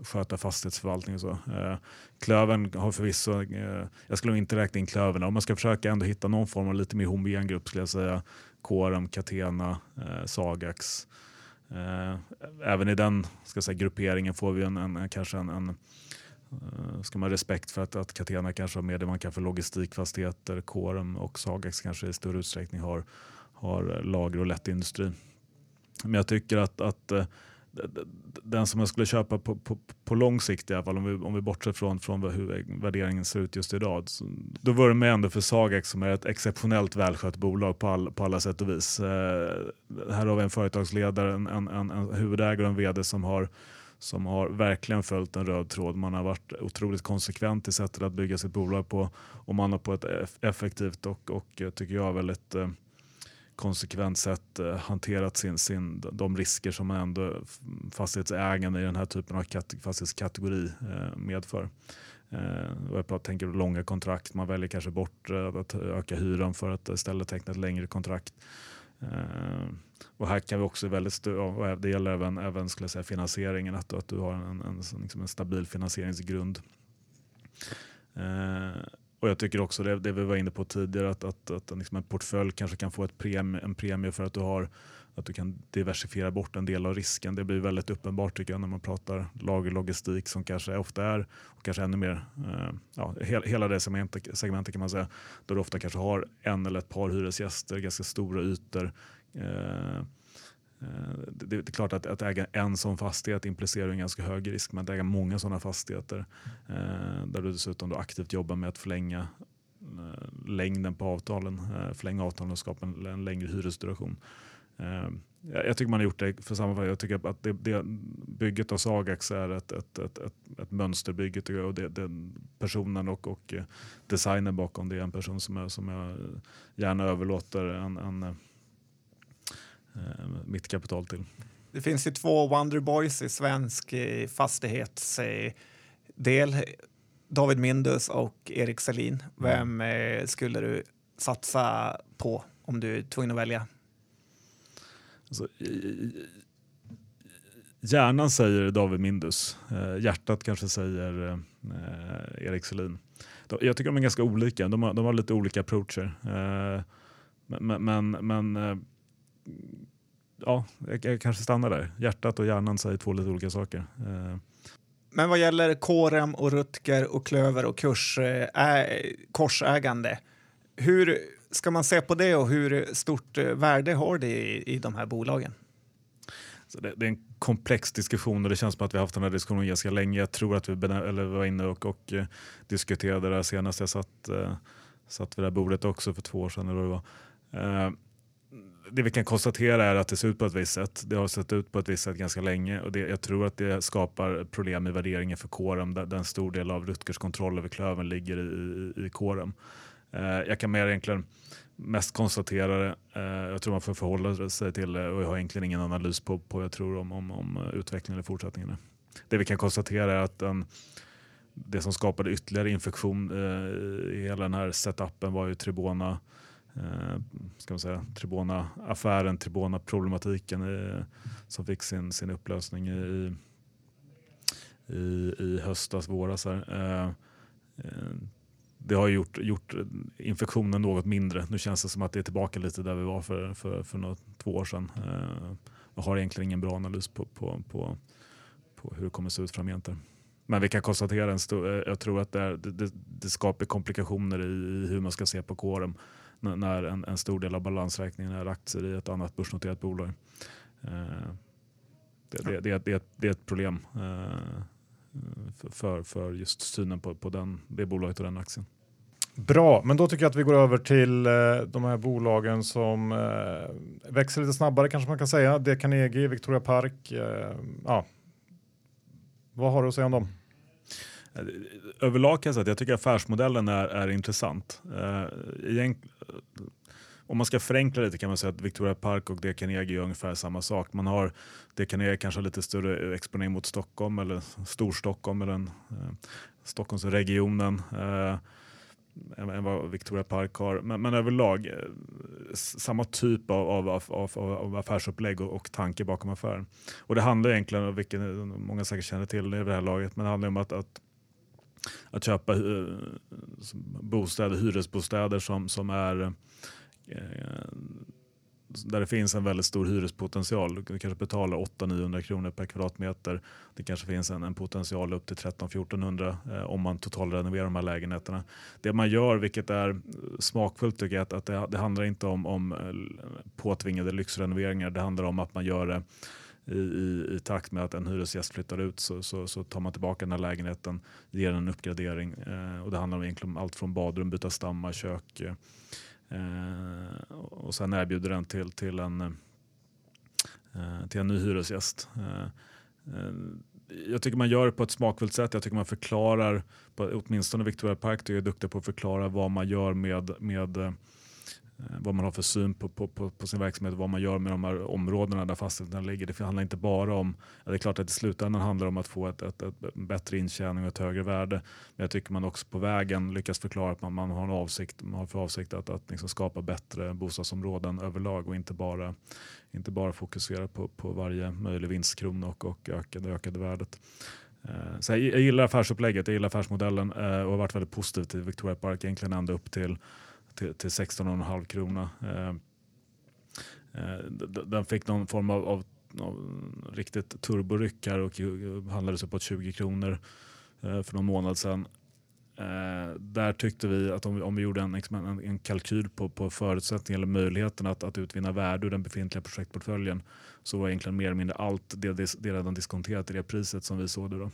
sköta fastighetsförvaltning och så. Uh, klövern har förvisso, uh, jag skulle inte räkna in klövern, om man ska försöka ändå hitta någon form av lite mer homogen grupp skulle jag säga Quorum, Catena, uh, Sagax. även i den ska säga, grupperingen får vi en, en kanske en, en Eh, ska man ha respekt för att, att Catena kanske har mer det man kan för logistikfastigheter, Corum och Sagax kanske i större utsträckning har, har lager och lättindustri. Men jag tycker att, att eh, den som jag skulle köpa på, på, på lång sikt i alla fall, om vi, om vi bortser från, från hur värderingen ser ut just idag, så, då vurmar jag ändå för Sagax som är ett exceptionellt välskött bolag på, all, på alla sätt och vis. Eh, här har vi en företagsledare, en, en, en, en huvudägare och en vd som har som har verkligen följt en röd tråd. Man har varit otroligt konsekvent i sättet att bygga sitt bolag på och man har på ett effektivt och, och eh, tycker jag väldigt eh, konsekvent sätt eh, hanterat sin, sin, de risker som ändå fastighetsägande i den här typen av fastighetskategori eh, medför. Eh, och jag tänker på långa kontrakt, man väljer kanske bort eh, att öka hyran för att istället teckna ett längre kontrakt. Eh, och här kan vi också väldigt och det gäller även, även skulle jag säga, finansieringen, att, att du har en, en, liksom en stabil finansieringsgrund. Eh, och jag tycker också det, det vi var inne på tidigare att, att, att liksom en portfölj kanske kan få ett premie, en premie för att du, har, att du kan diversifiera bort en del av risken. Det blir väldigt uppenbart tycker jag när man pratar lagerlogistik som kanske ofta är, och kanske ännu mer, eh, ja, hela det segmentet, kan man säga, då du ofta kanske har en eller ett par hyresgäster, ganska stora ytor. Eh, eh det, är klart att, att äga en sån fastighet implicerar en ganska hög risk, men att äga många sådana fastigheter eh, där du dessutom då aktivt jobbar med att förlänga eh, längden på avtalen, eh, förlänga avtalen och skapa en, en längre hyresduration. Jag tycker man har gjort det för samma Jag tycker att det, det, bygget av Sagax är ett, ett, ett, ett, ett mönsterbygge och det, det, personen och, och designen bakom det är en person som jag, som jag gärna överlåter en, en Eh, mitt kapital till. Det finns ju två Wonder Boys i svensk eh, fastighetsdel. David Mindus och Erik Selin. Vem mm. skulle du satsa på om du är tvungen att välja? Alltså, hjärnan säger David Mindus. Eh, hjärtat kanske säger eh, Erik Selin. Jag tycker de är ganska olika. De har, de har lite olika approacher. Eh, men, men, men ja, jag, kanske stannar där. Hjärtat och hjärnan säger två lite olika saker. Eh. Men vad gäller Korem och Rutger och Klöver och kurs, äh, korsägande, hur ska man se på det och hur stort eh, värde har det i, i de här bolagen? Så det, det, är en komplex diskussion och det känns som att vi har haft den här diskussionen ganska länge. Jag tror att vi eller var inne och, och eh, diskuterade det här senast jag satt, eh, satt vid det här bordet också för två år sedan. Eller vad det var. Eh, det vi kan konstatera är att det ser ut på ett visst sätt. Det har sett ut på ett visst sätt ganska länge och det, jag tror att det skapar problem i värderingen för Corem där, där en stor del av Rutgers kontroll över klöven ligger i, i, i kåren. Eh, jag kan mer egentligen mest konstatera det. Eh, jag tror man får förhålla sig till det och jag har egentligen ingen analys på, på jag tror om, om, om utvecklingen i fortsättningen. Det vi kan konstatera är att den, det som skapade ytterligare infektion eh, i hela den här setupen var ju Tribona eh, ska man säga, Tribona-affären, Tribona-problematiken eh, som fick sin, sin upplösning i, i, i höstas, våras. Här. Eh, eh det har gjort, gjort infektionen något mindre. Nu känns det som att det är tillbaka lite där vi var för, för, för något, två år sedan. Jag har egentligen ingen bra analys på, på, på, på hur det kommer att se ut framgent. Där. Men vi kan konstatera, en stor, jag tror att det, är, det, det, skapar komplikationer i, hur man ska se på kåren när en, en, stor del av balansräkningen är aktier i ett annat börsnoterat bolag. Det, det, det, det, det är ett problem för, för just synen på, på den, det bolaget och den aktien. Bra, men då tycker jag att vi går över till eh, de här bolagen som eh, växer lite snabbare kanske man kan säga. Det Carnegie, Victoria Park. Eh, ja. Vad har du att säga om dem? Eh, överlag kan jag säga att jag tycker affärsmodellen är, är intressant. Eh, eh, om man ska förenkla lite kan man säga att Victoria Park och det Carnegie gör ungefär samma sak. Man har det Carnegie kanske lite större exponering mot Stockholm eller Storstockholm eller den, eh, Stockholmsregionen eh, än vad Victoria Park har. Men, men överlag eh, samma typ av, av, av, av affärsupplägg och, och, tanke bakom affären. Och det handlar egentligen, vilket eh, många säkert känner till i det här laget, men det handlar om att, att att köpa uh, bostäder, hyresbostäder som, som är Eh, där det finns en väldigt stor hyrespotential. Du kanske betalar 800-900 kronor per kvadratmeter. Det kanske finns en, en potential upp till 1300-1400 eh, om man totalrenoverar de här lägenheterna. Det man gör, vilket är smakfullt tycker jag, att, att det, det, handlar inte om, om eh, påtvingade lyxrenoveringar. Det handlar om att man gör det i, i, i, takt med att en hyresgäst flyttar ut så, så, så, tar man tillbaka den här lägenheten, ger den en uppgradering. Eh, och det handlar om egentligen om allt från badrum, byta stammar, kök, eh, Eh, och sen erbjuder den till, till, en, eh, eh till en ny hyresgäst. Eh, eh, jag tycker man gör det på ett smakfullt sätt. Jag tycker man förklarar, på, åtminstone Victoria Park du är duktig på att förklara vad man gör med, med Eh, Eh, vad man har för syn på, på, på, på, sin verksamhet och vad man gör med de här områdena där fastigheterna ligger. Det handlar inte bara om, ja, det är klart att i slutändan handlar det om att få ett, ett, ett bättre intjäning och ett högre värde. Men jag tycker man också på vägen lyckas förklara att man, man har, en avsikt, man har för avsikt att, att liksom skapa bättre bostadsområden överlag och inte bara, inte bara fokusera på, på varje möjlig vinstkrona och, och ökade, ökade värdet. Eh, så jag, jag gillar affärsupplägget, jag gillar affärsmodellen eh, och har varit väldigt positiv till Victoria Park egentligen ända upp till till, till 16,5 krona. Eh, eh, den fick någon form av, av, av riktigt turboryck här och handlades uppåt 20 kronor eh, för någon månad sedan. Eh, där tyckte vi att om vi, om vi gjorde en, liksom en, en kalkyl på, på förutsättningar eller möjligheten att, att utvinna värde ur den befintliga projektportföljen så var egentligen mer eller mindre allt det, det redan diskonterat i det priset som vi såg det. Då.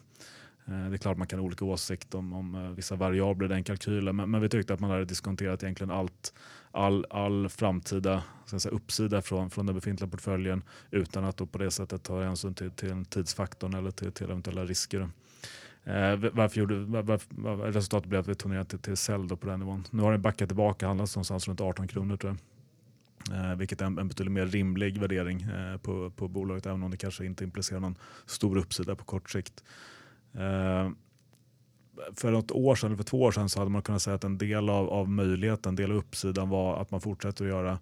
Eh, det är klart man kan ha olika åsikt om, om eh, vissa variabler i den kalkylen men, men, vi tyckte att man hade diskonterat egentligen allt, all, all framtida säga, uppsida från, från den befintliga portföljen utan att på det sättet ta hänsyn till, till tidsfaktorn eller till, till eventuella risker. Eh, varför gjorde, var, var, resultatet blev att vi tog ner till, till sälj på den nivån. Nu har den backat tillbaka, handlas någonstans runt 18 kronor tror jag. Eh, vilket är en, en betydligt mer rimlig värdering eh, på, på bolaget även om det kanske inte implicerar någon stor uppsida på kort sikt. Eh, för något år sedan, för två år sedan så hade man kunnat säga att en del av, av möjligheten, en del av uppsidan var att man fortsätter att göra,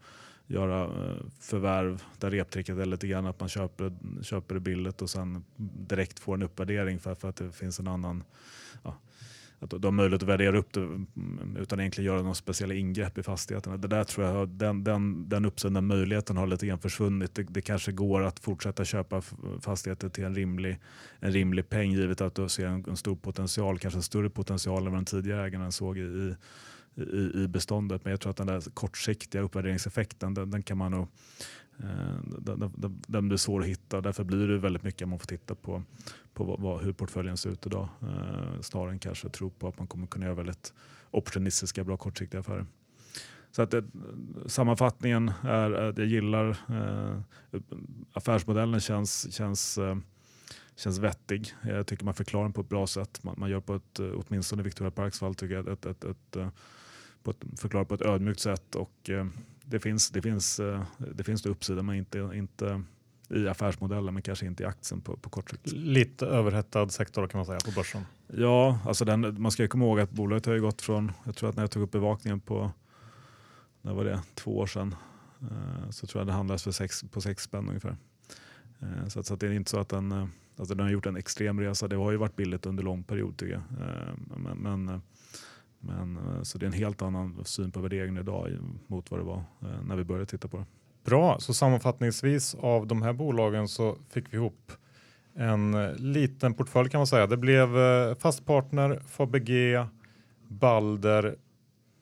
göra eh, förvärv där reptricket är lite grann att man köper, köper det billigt och sen direkt får en uppvärdering för, för att det finns en annan ja, att du har möjlighet att värdera upp det mm, utan egentligen göra några speciella ingrepp i fastigheterna. Det där tror jag, den, den, den uppsidan, möjligheten har lite grann försvunnit. Det, det, kanske går att fortsätta köpa fastigheter till en rimlig, en rimlig peng givet att du ser en, en stor potential, kanske en större potential än vad den tidigare ägaren såg i, i, i beståndet. Men jag tror att den där kortsiktiga uppvärderingseffekten den, den kan man nog Eh, den, blir svår att hitta. Därför blir det väldigt mycket man får titta på, på vad, hur portföljen ser ut idag. Eh, snarare än kanske tro på att man kommer kunna göra väldigt opportunistiska, bra kortsiktiga affärer. Så att det, sammanfattningen är att jag gillar eh, affärsmodellen känns, känns, eh, känns vettig. Jag tycker man förklarar den på ett bra sätt. Man, man gör på ett, åtminstone i Victoria Parks fall, tycker jag, ett, ett, ett, ett på ett, förklarar på ett ödmjukt sätt. Och, eh, det finns, det finns, eh, det finns uppsida men inte, inte i affärsmodellen men kanske inte i aktien på, på kort sikt. Lite överhettad sektor kan man säga på börsen. Ja, alltså den, man ska ju komma ihåg att bolaget har ju gått från, jag tror att när jag tog upp bevakningen på när var det, två år sedan eh, så tror jag det handlas för sex, på sex spänn ungefär. Eh, så, att, så att det är inte så att den, alltså den har gjort en extrem resa. Det har ju varit billigt under lång period tycker jag. Men, men Men, eh, så det är en helt annan syn på värderingen idag mot vad det var eh, när vi började titta på det. Bra, så sammanfattningsvis av de här bolagen så fick vi ihop en eh, liten portfölj kan man säga. Det blev Fastpartner, Fabg, Balder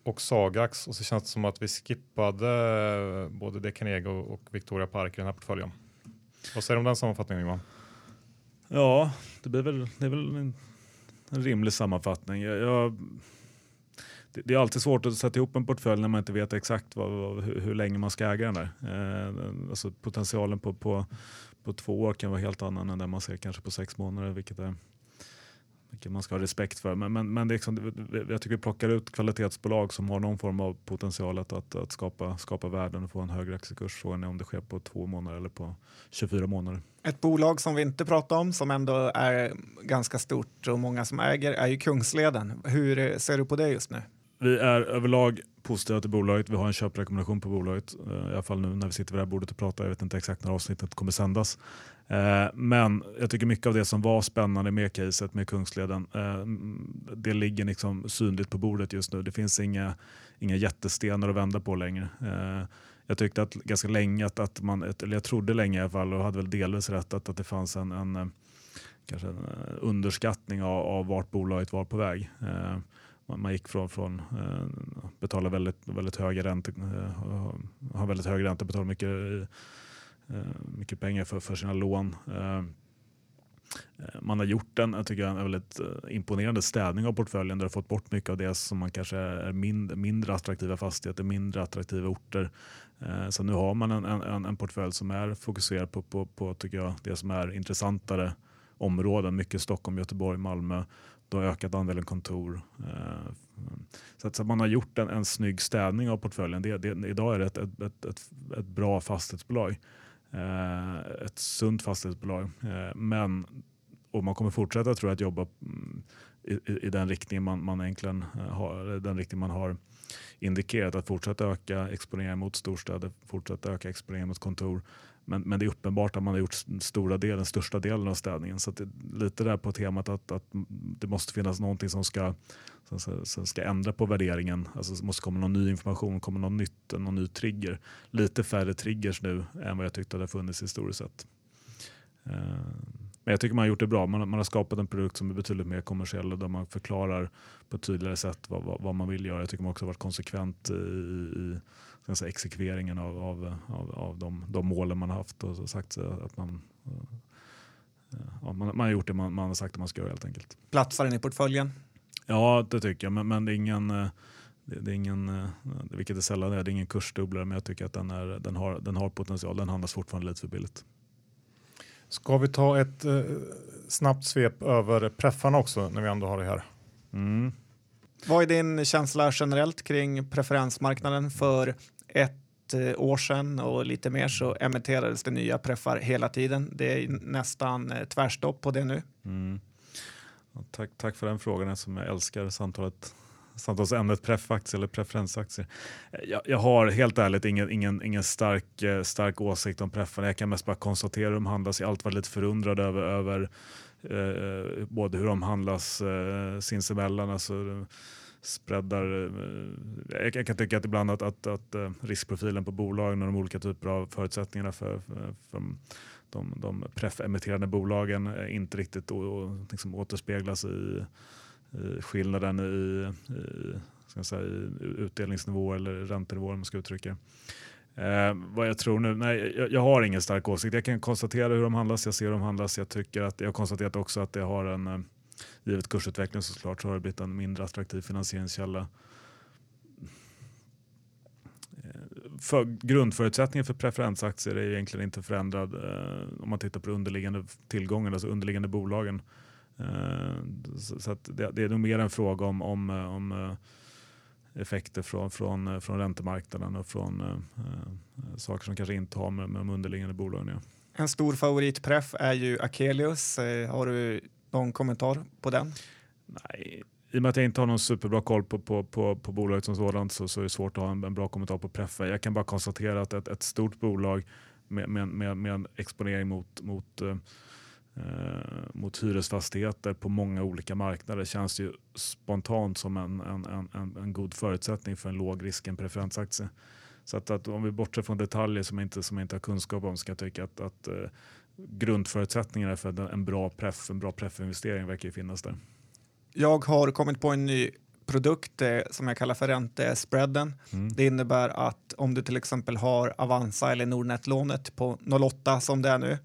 och Sagax och så känns det som att vi skippade både Decanego och Victoria Park i den här portföljen. Vad säger du om den sammanfattningen Johan? Ja, det, blir väl, det är väl en, en rimlig sammanfattning. Jag, jag, det, det, är alltid svårt att sätta ihop en portfölj när man inte vet exakt vad, vad, hur, hur, länge man ska äga den där. Eh, alltså potentialen på, på, på två år kan vara helt annan än den man ser kanske på sex månader, vilket är vilket man ska ha respekt för. Men, men, men det är liksom, jag tycker vi plockar ut kvalitetsbolag som har någon form av potential att, att, att skapa, skapa värden och få en högre aktiekurs. Frågan är om det sker på två månader eller på 24 månader. Ett bolag som vi inte pratar om som ändå är ganska stort och många som äger är ju Kungsleden. Hur ser du på det just nu? Vi är överlag positiva till bolaget. Vi har en köprekommendation på bolaget. Eh, I alla fall nu när vi sitter vid det här bordet och pratar. Jag vet inte exakt när avsnittet kommer sändas. Eh, men jag tycker mycket av det som var spännande med caset med Kungsleden, eh, det ligger liksom synligt på bordet just nu. Det finns inga, inga jättestenar att vända på längre. Jag tyckte att ganska länge, att, att man, eller jag trodde länge i alla fall och hade väl delvis rätt att, att det fanns en, en kanske en underskattning av, av vart bolaget var på väg man, man gick från, från eh, betala väldigt, väldigt höga räntor, eh, ha väldigt hög ränta, betala mycket, eh, mycket pengar för, för sina lån. Eh, man har gjort en, jag tycker, en väldigt eh, imponerande städning av portföljen där du fått bort mycket av det som man kanske är mindre, mindre attraktiva fastigheter, mindre attraktiva orter. Eh, så nu har man en, en, en portfölj som är fokuserad på, på, på tycker jag, det som är intressantare områden. Mycket Stockholm, Göteborg, Malmö du har ökat andelen kontor. Eh, så att, man har gjort en, en snygg städning av portföljen. Det, det, idag är det ett, ett, ett, ett, ett bra fastighetsbolag. Eh, ett sunt fastighetsbolag. Eh, men och man kommer fortsätta tror jag, att jobba mm, i, i, den riktning man, man egentligen har, den riktning man har indikerat. Att fortsätta öka exponeringen mot storstäder, fortsätta öka exponeringen mot kontor. Men, men det är uppenbart att man har gjort stora del, den största delen av städningen. Så det, lite där på temat att, att det måste finnas någonting som ska, som, som ska ändra på värderingen. Alltså det måste komma någon ny information, komma någon nytt, någon ny trigger. Lite färre triggers nu än vad jag tyckte hade funnits historiskt sett. Eh, men jag tycker man har gjort det bra. Man, man, har skapat en produkt som är betydligt mer kommersiell och där man förklarar på ett tydligare sätt vad, vad, vad man vill göra. Jag tycker man också har varit konsekvent i, i säga, exekveringen av, av, av, av de, de målen man har haft och sagt att man, ja, man, man, har gjort det man, man har sagt att man ska göra helt enkelt. Platsar den i portföljen? Ja, det tycker jag, men, men det är ingen det, det, är ingen, vilket är sällan är, det är ingen kursdubblare, men jag tycker att den, är, den, har, den har potential. Den handlas fortfarande lite för billigt. Ska vi ta ett eh, snabbt svep över preffarna också när vi ändå har det här? Mm. Vad är din känsla generellt kring preferensmarknaden? För ett eh, år sedan och lite mer så emitterades det nya preffar hela tiden. Det är nästan eh, tvärstopp på det nu. Mm. Tack, tack för den frågan som jag älskar samtalet samtalsämnet preffaktier eller preferensaktier. Eh, jag, jag, har helt ärligt ingen, ingen, ingen stark, eh, stark åsikt om preffarna. Jag kan mest bara konstatera hur de handlas. Jag har alltid varit lite förundrad över, över eh, både hur de handlas eh, sinsemellan. Alltså, spreadar, eh, Jag, jag, kan tycka att ibland att, att, att eh, riskprofilen på bolagen och de olika typer av förutsättningarna för, för, för de, de pref-emitterande bolagen eh, inte riktigt å, liksom återspeglas i skillnaden i, i, ska säga, i utdelningsnivå eller räntenivå om man ska uttrycka eh, Vad jag tror nu? Nej, jag, jag, har ingen stark åsikt. Jag kan konstatera hur de handlas, jag ser hur de handlas. Jag, tycker att, jag har konstaterat också att det har en, eh, givet kursutvecklingen såklart, så har det blivit en mindre attraktiv finansieringskälla. För grundförutsättningen för preferensaktier är egentligen inte förändrad eh, om man tittar på underliggande tillgången, alltså underliggande bolagen. Eh, så det, det, är nog mer en fråga om, om, eh, om eh, effekter från, från, eh, från räntemarknaden och från eh, saker som kanske inte har med, med de underliggande bolagen ja. En stor favoritpreff är ju Akelius. Har du någon kommentar på den? Nej, i och med att jag inte har någon superbra koll på, på, på, på bolaget som sådant så, så är det svårt att ha en, en bra kommentar på preffen. Jag kan bara konstatera att ett, ett stort bolag med, med, med, med en exponering mot, mot eh, eh mot hyresfastigheter på många olika marknader känns ju spontant som en, en, en, en god förutsättning för en låg risk en preferensaktie. Så att, att om vi bortser från detaljer som jag inte, som jag inte har kunskap om ska jag tycka att, att eh, grundförutsättningarna för en bra preff, en bra preffinvestering verkar ju finnas där. Jag har kommit på en ny produkt eh, som jag kallar för räntespreaden. Mm. Det innebär att om du till exempel har Avanza eller Nordnet-lånet på 08 som det är nu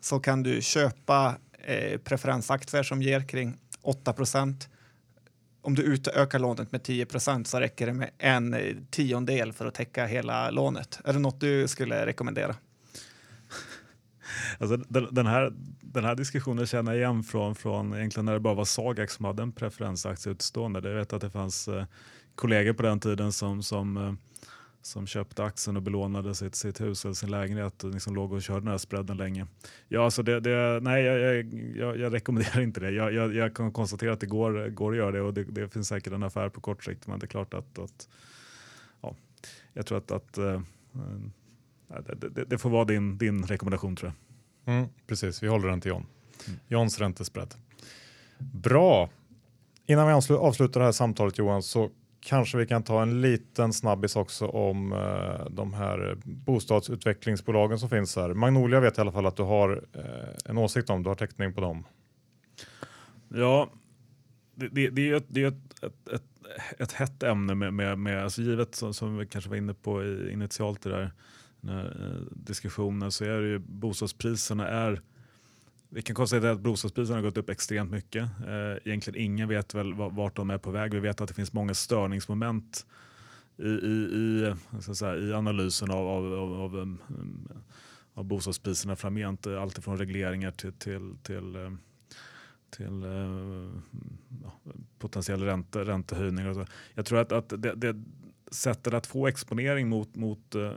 så kan du köpa eh, preferensaktier som ger kring 8% Om du utökar lånet med 10% så räcker det med en eh, tiondel för att täcka hela lånet. Är det något du skulle rekommendera? Alltså, den, den, här, den här diskussionen känner jag igen från, från egentligen när det bara var Sagax som hade en preferensaktie utstående. Jag vet att det fanns eh, kollegor på den tiden som, som, eh, som köpte aktien och belånade sitt, sitt hus eller sin lägenhet och liksom låg och körde den här spreaden länge. Ja, alltså det, det, nej, jag, jag, jag, rekommenderar inte det. Jag, jag, jag, kan konstatera att det går, går att göra det och det, det, finns säkert en affär på kort sikt men det är klart att, att ja, jag tror att, att eh, det, det, det, får vara din, din rekommendation tror jag. Mm, precis, vi håller den till John. Mm. Johns räntespread. Bra. Innan vi avslutar det här samtalet Johan så kanske vi kan ta en liten snabbis också om eh, de här bostadsutvecklingsbolagen som finns här. Magnolia vet i alla fall att du har eh, en åsikt om, du har täckning på dem. Ja, det, det, det är ett, det är ett, ett, ett, ett hett ämne med, med, med alltså givet som, som vi kanske var inne på initialt det där Eh, diskussionen så är det ju bostadspriserna är vi kan konstatera att bostadspriserna har gått upp extremt mycket. Eh, egentligen ingen vet väl vart de är på väg. Vi vet att det finns många störningsmoment i, i, i, säga, i analysen av, av, av, av, mm, av bostadspriserna framgent. Allt från regleringar till, till, till, eh, till ja, potentiell ränte, räntehöjning. Och så. Jag tror att, att det, det, sättet att få exponering mot, mot eh,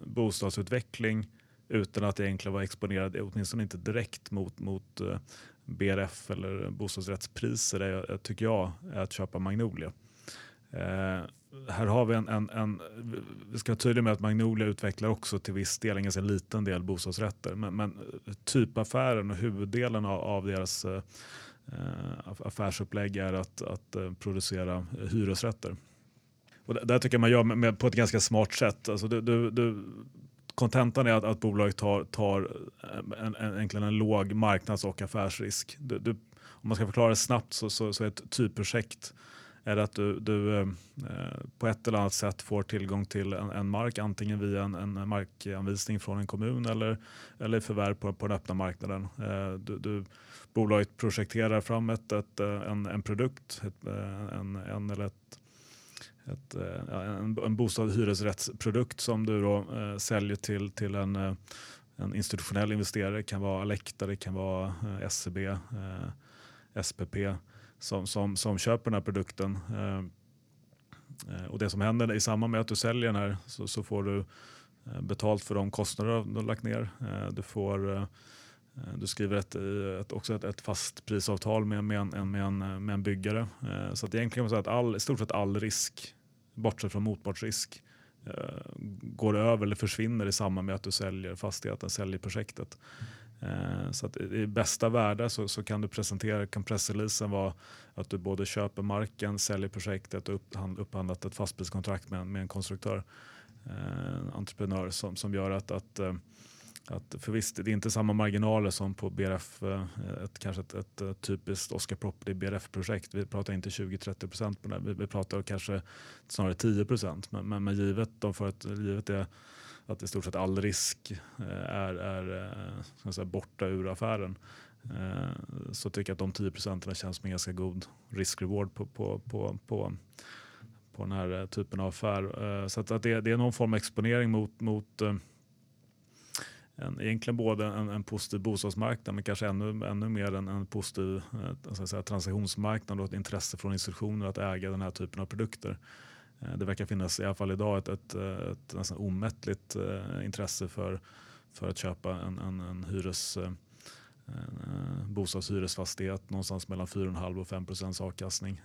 bostadsutveckling utan att egentligen vara exponerad, åtminstone inte direkt mot, mot eh, BRF eller bostadsrättspriser, är, eh, tycker jag är att köpa Magnolia. Eh, här har vi en, en, en, vi ska vara tydliga med att Magnolia utvecklar också till viss del, en ganska liten del bostadsrätter. Men, men eh, typaffären och huvuddelen av, av deras eh, eh affärsupplägg är att, att producera hyresrätter. Och där tycker jag man gör med, med, på ett ganska smart sätt. Alltså du, du, du, kontentan är att, att bolaget tar, tar eh, en, en, en, en låg marknads och affärsrisk. Du, du, om man ska förklara det snabbt så, så, så är ett typprojekt är att du, du eh, på ett eller annat sätt får tillgång till en, en mark, antingen via en, en, markanvisning från en kommun eller, eller förvärv på, på den öppna marknaden. Eh, du, du, bolaget projekterar fram ett, ett, eh, en, en produkt, ett, eh, en, en eller ett ett, eh, en, en bostad hyresrättsprodukt som du då, eh, säljer till, till en, eh, en institutionell investerare. Det kan vara Alecta, det kan vara eh, SEB, eh, SPP som, som, som köper den här produkten. Eh, eh, och Det som händer i samband med att du säljer den här så, så får du betalt för de kostnader du har lagt ner. Du, får, du skriver ett, ett, också ett, ett fast prisavtal med, med, en, med, en, med en byggare. Så att egentligen kan man säga att all, i stort sett all risk bortsett från motpartsrisk, eh, går över eller försvinner i samband med att du säljer fastigheten, säljer projektet. Eh, så att i bästa värde så, så, kan du presentera, kan pressreleasen vara att du både köper marken, säljer projektet och upphandlat ett fastpriskontrakt med, med en konstruktör, eh, entreprenör som, som gör att, att eh, att för visst, det är inte samma marginaler som på BRF, eh, ett, kanske ett, ett, eh, typiskt Oscar Property BRF-projekt. Vi pratar inte 20-30 procent på det, vi, vi pratar kanske snarare 10 procent. Men, men, men, givet, de för att, givet det att i stort sett all risk eh, är, är säga, borta ur affären så tycker jag att de 10 procenten känns som en ganska god risk-reward på, på, på, på, på den här typen av affär. Så att, att det, det, är någon form av exponering mot, mot en, egentligen både en, en positiv bostadsmarknad men kanske ännu, ännu mer en, en positiv eh, säga, transaktionsmarknad och ett intresse från institutioner att äga den här typen av produkter. Eh, det verkar finnas, i alla fall idag, ett, ett, ett nästan omättligt eh, intresse för, för att köpa en, en, en hyres, en bostadshyresfastighet någonstans mellan 4,5 och 5 procents avkastning.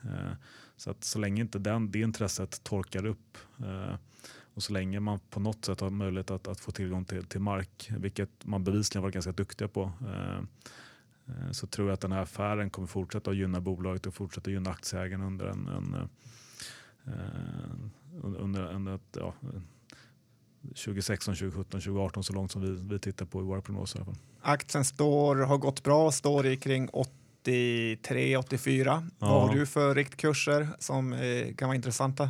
Så att så länge inte den, det intresset torkar upp och så länge man på något sätt har möjlighet att, att få tillgång till, till mark, vilket man bevisligen varit ganska duktiga på, eh, eh, så tror jag att den här affären kommer fortsätta att gynna bolaget och fortsätta gynna aktieägarna under en, en uh, under ett, ja, 2016, 2017, 2018 så långt som vi, vi tittar på i våra prognoser. Aktien står, har gått bra, står i kring 83, 84. Ja. Vad har du för riktkurser som eh, kan vara intressanta?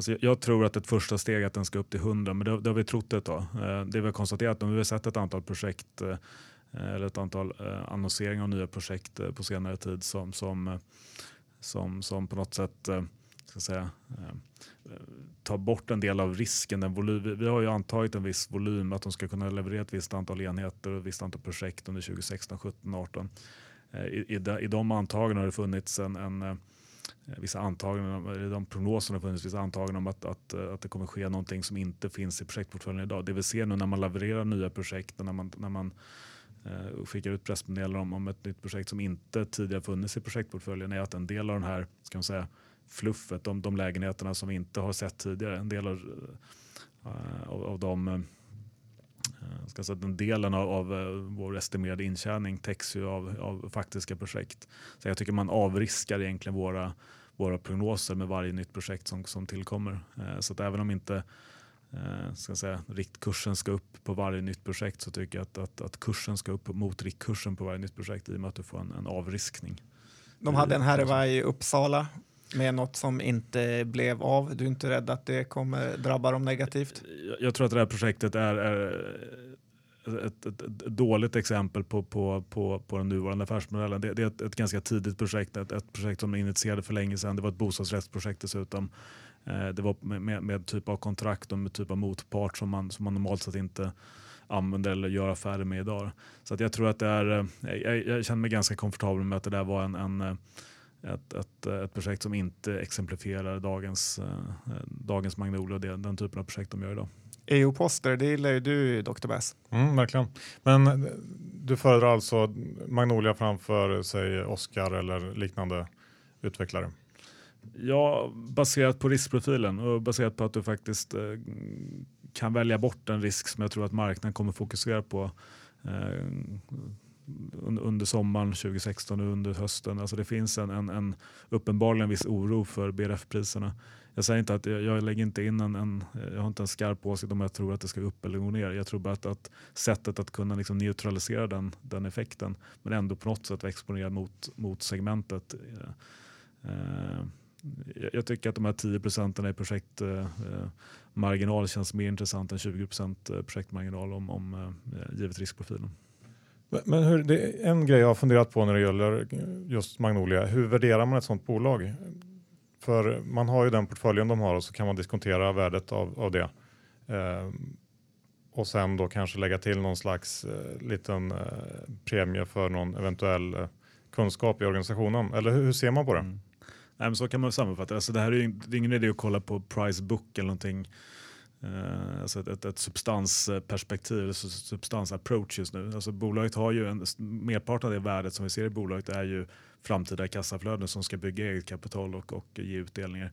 Alltså jag tror att ett första steg är att den ska upp till 100, men det, det har vi trott ett tag. Eh, det vi har konstaterat, om vi har sett ett antal projekt eh, eller ett antal eh, annonseringar av nya projekt på senare tid som, som, som, som på något sätt ska säga, tar bort en del av risken. Den volym, vi har ju antagit en viss volym, att de ska kunna leverera ett visst antal enheter och ett visst antal projekt under 2016, 17, 18. I, i, de, i de antagandena har det funnits en, en Eh, vissa antaganden, de prognoserna har funnits vissa antaganden om att, att, eh, att det kommer ske någonting som inte finns i projektportföljen idag. Det vi ser nu när man levererar nya projekt och när man, när man eh, skickar ut pressmeddelanden om, om ett nytt projekt som inte tidigare funnits i projektportföljen är att en del av den här ska man säga, fluffet, de, de lägenheterna som vi inte har sett tidigare, en del av, eh, av, av de eh, Eh, ska säga, den delen av, av eh, vår estimerade intjäning täcks ju av, av faktiska projekt. Så jag tycker man avriskar egentligen våra våra prognoser med varje nytt projekt som, som tillkommer. Eh, så att även om inte ska säga, riktkursen ska upp på varje nytt projekt så tycker jag att, att, att kursen ska upp mot riktkursen på varje nytt projekt i och med att du får en, en avriskning. De hade en härva i Uppsala med något som inte blev av. Du är inte rädd att det kommer drabba dem negativt? Jag, jag tror att det här projektet är, är ett, ett, ett, dåligt exempel på, på, på, på den nuvarande affärsmodellen. Det, det är ett, ett, ganska tidigt projekt, ett, ett projekt som initierade för länge sedan. Det var ett bostadsrättsprojekt dessutom. Eh, det var med, med, med, typ av kontrakt och med typ av motpart som man, som man normalt sett inte använder eller gör affärer med idag. Så att jag tror att det är, eh, jag, jag känner mig ganska komfortabel med att det där var en, en eh, ett, ett, ett projekt som inte exemplifierar dagens, dagens Magnolia och det, den typen av projekt de gör idag. EU-poster, det gillar ju du Dr. Bass. Mm, verkligen. Men eh, du föredrar alltså Magnolia framför säg Oscar eller liknande utvecklare? Ja, baserat på riskprofilen och baserat på att du faktiskt eh, kan välja bort en risk som jag tror att marknaden kommer fokusera på eh, under sommaren 2016 och under hösten. Alltså det finns en, en, en uppenbarligen viss oro för BRF-priserna. Jag säger inte att jag, jag lägger inte in en, en, jag har inte en skarp åsikt om jag tror att det ska upp eller gå ner. Jag tror bara att, att sättet att kunna liksom neutralisera den, den effekten men ändå på något sätt vara exponerad mot, mot segmentet. Eh, eh jag tycker att de här 10 procenten i projektmarginal eh, eh känns mer intressant än 20 procent eh, projektmarginal om, om eh, givet riskprofilen. Men hur, det är en grej jag har funderat på när det gäller just Magnolia. Hur värderar man ett sådant bolag? För man har ju den portföljen de har och så kan man diskontera värdet av, av det. Eh, och sen då kanske lägga till någon slags eh, liten eh, premie för någon eventuell eh, kunskap i organisationen. Eller hur, hur ser man på det? Mm. Nej, men så kan man sammanfatta alltså det. Här är, ju, det är ingen idé att kolla på price book eller någonting. Uh, alltså ett, ett, ett substansperspektiv, substansapproach just nu. Alltså bolaget har ju en merparten av det värdet som vi ser i bolaget är ju framtida kassaflöden som ska bygga eget kapital och, och ge utdelningar.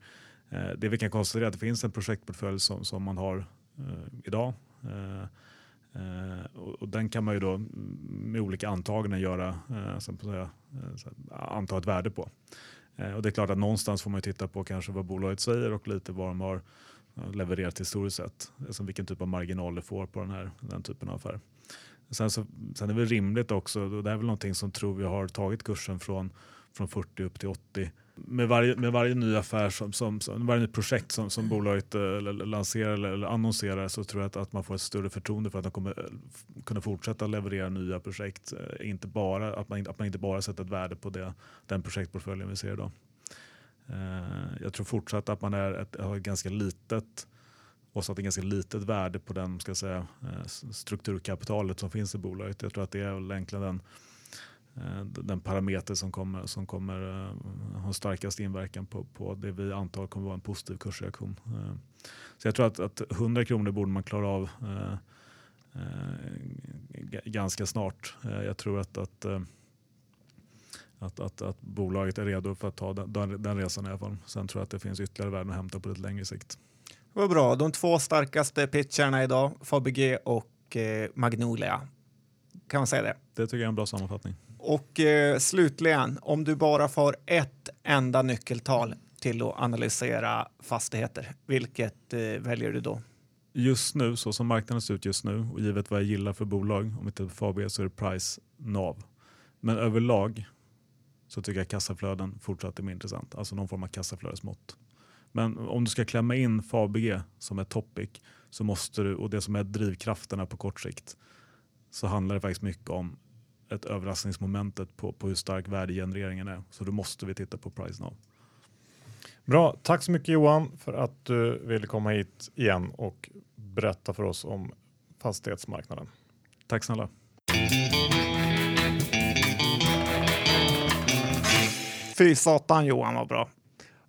Eh, det vi kan konstatera är att det finns en projektportfölj som, som man har eh, idag. Eh, eh och, och, den kan man ju då med olika antaganden göra, eh, säga, anta ett värde på. och det är klart att någonstans får man titta på kanske vad bolaget säger och lite vad de har Eh, levererat historiskt sett. Alltså vilken typ av marginal du får på den här den typen av affär. Sen, så, sen är det väl rimligt också, och det är väl någonting som tror vi har tagit kursen från, från 40 upp till 80. Med varje, med varje ny affär, som, som, som varje nytt projekt som, som bolaget eh, eller, lanserar eller, eller, annonserar så tror jag att, att man får ett större förtroende för att de kommer kunna fortsätta leverera nya projekt. Eh, inte bara, att, man, att man inte bara sätter ett värde på det, den projektportföljen vi ser idag. Eh, jag tror fortsatt att man är ett, har ett ganska litet och satt ett ganska litet värde på den ska säga, eh, strukturkapitalet som finns i bolaget. Jag tror att det är väl egentligen den, eh, den parameter som kommer, som kommer ha starkast inverkan på, på det vi antar kommer vara en positiv kursreaktion. Så jag tror att, att 100 kronor borde man klara av ganska snart. Jag tror att, att att, att, att bolaget är redo för att ta den, den, resan i alla fall. Sen tror jag att det finns ytterligare värden att hämta på lite längre sikt. Vad bra. De två starkaste pitcherna idag, Fabege och eh, Magnolia. Kan man säga det? Det tycker jag är en bra sammanfattning. Och eh, slutligen, om du bara får ett enda nyckeltal till att analysera fastigheter, vilket eh, väljer du då? Just nu, så som marknaden ser ut just nu och givet vad jag gillar för bolag, om på Fabege så är det price NAV. Men överlag så tycker jag kassaflöden fortsatt är mer intressant, alltså någon form av kassaflödesmått. Men om du ska klämma in Fabege som är topic så måste du, och det som är drivkrafterna på kort sikt, så handlar det faktiskt mycket om ett överraskningsmomentet på, på hur stark värdegenereringen är. Så då måste vi titta på price now. Bra, tack så mycket Johan för att du ville komma hit igen och berätta för oss om fastighetsmarknaden. Tack snälla. Fy satan Johan var bra.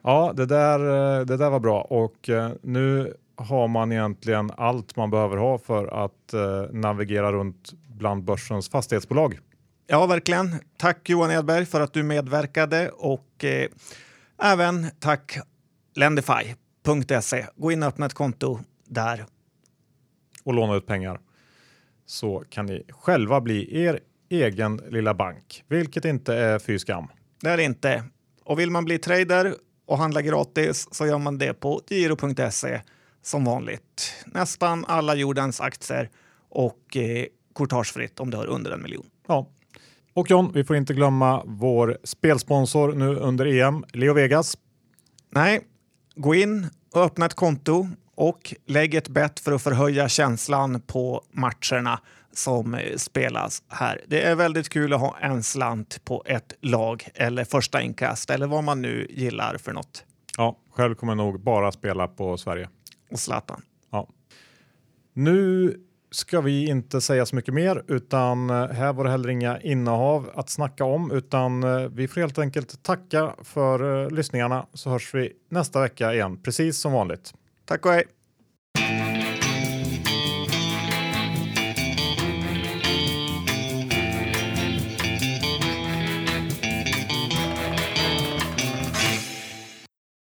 Ja, det där, eh, det där var bra och eh, nu har man egentligen allt man behöver ha för att eh, navigera runt bland börsens fastighetsbolag. Ja, verkligen. Tack Johan Edberg för att du medverkade och eh, även tack Lendify.se. Gå in och öppna ett konto där. Och låna ut pengar så kan ni själva bli er egen lilla bank, vilket inte är fy skam. Det är det inte. Och vill man bli trader och handla gratis så gör man det på giro.se som vanligt. Nästan alla jordens aktier och eh, courtagefritt om du har under en miljon. Ja. Och John, vi får inte glömma vår spelsponsor nu under EM, Leo Vegas. Nej, gå in och öppna ett konto och lägg ett bett för att förhöja känslan på matcherna som eh, spelas här. Det är väldigt kul att ha en slant på ett lag eller första inkast eller vad man nu gillar för något. Ja, själv kommer jag nog bara spela på Sverige. Och Zlatan. Ja. Nu ska vi inte säga så mycket mer utan eh, här var det heller inga innehav att snacka om utan eh, vi får helt enkelt tacka för lyssningarna så hörs vi nästa vecka igen precis som vanligt. Tack och hej!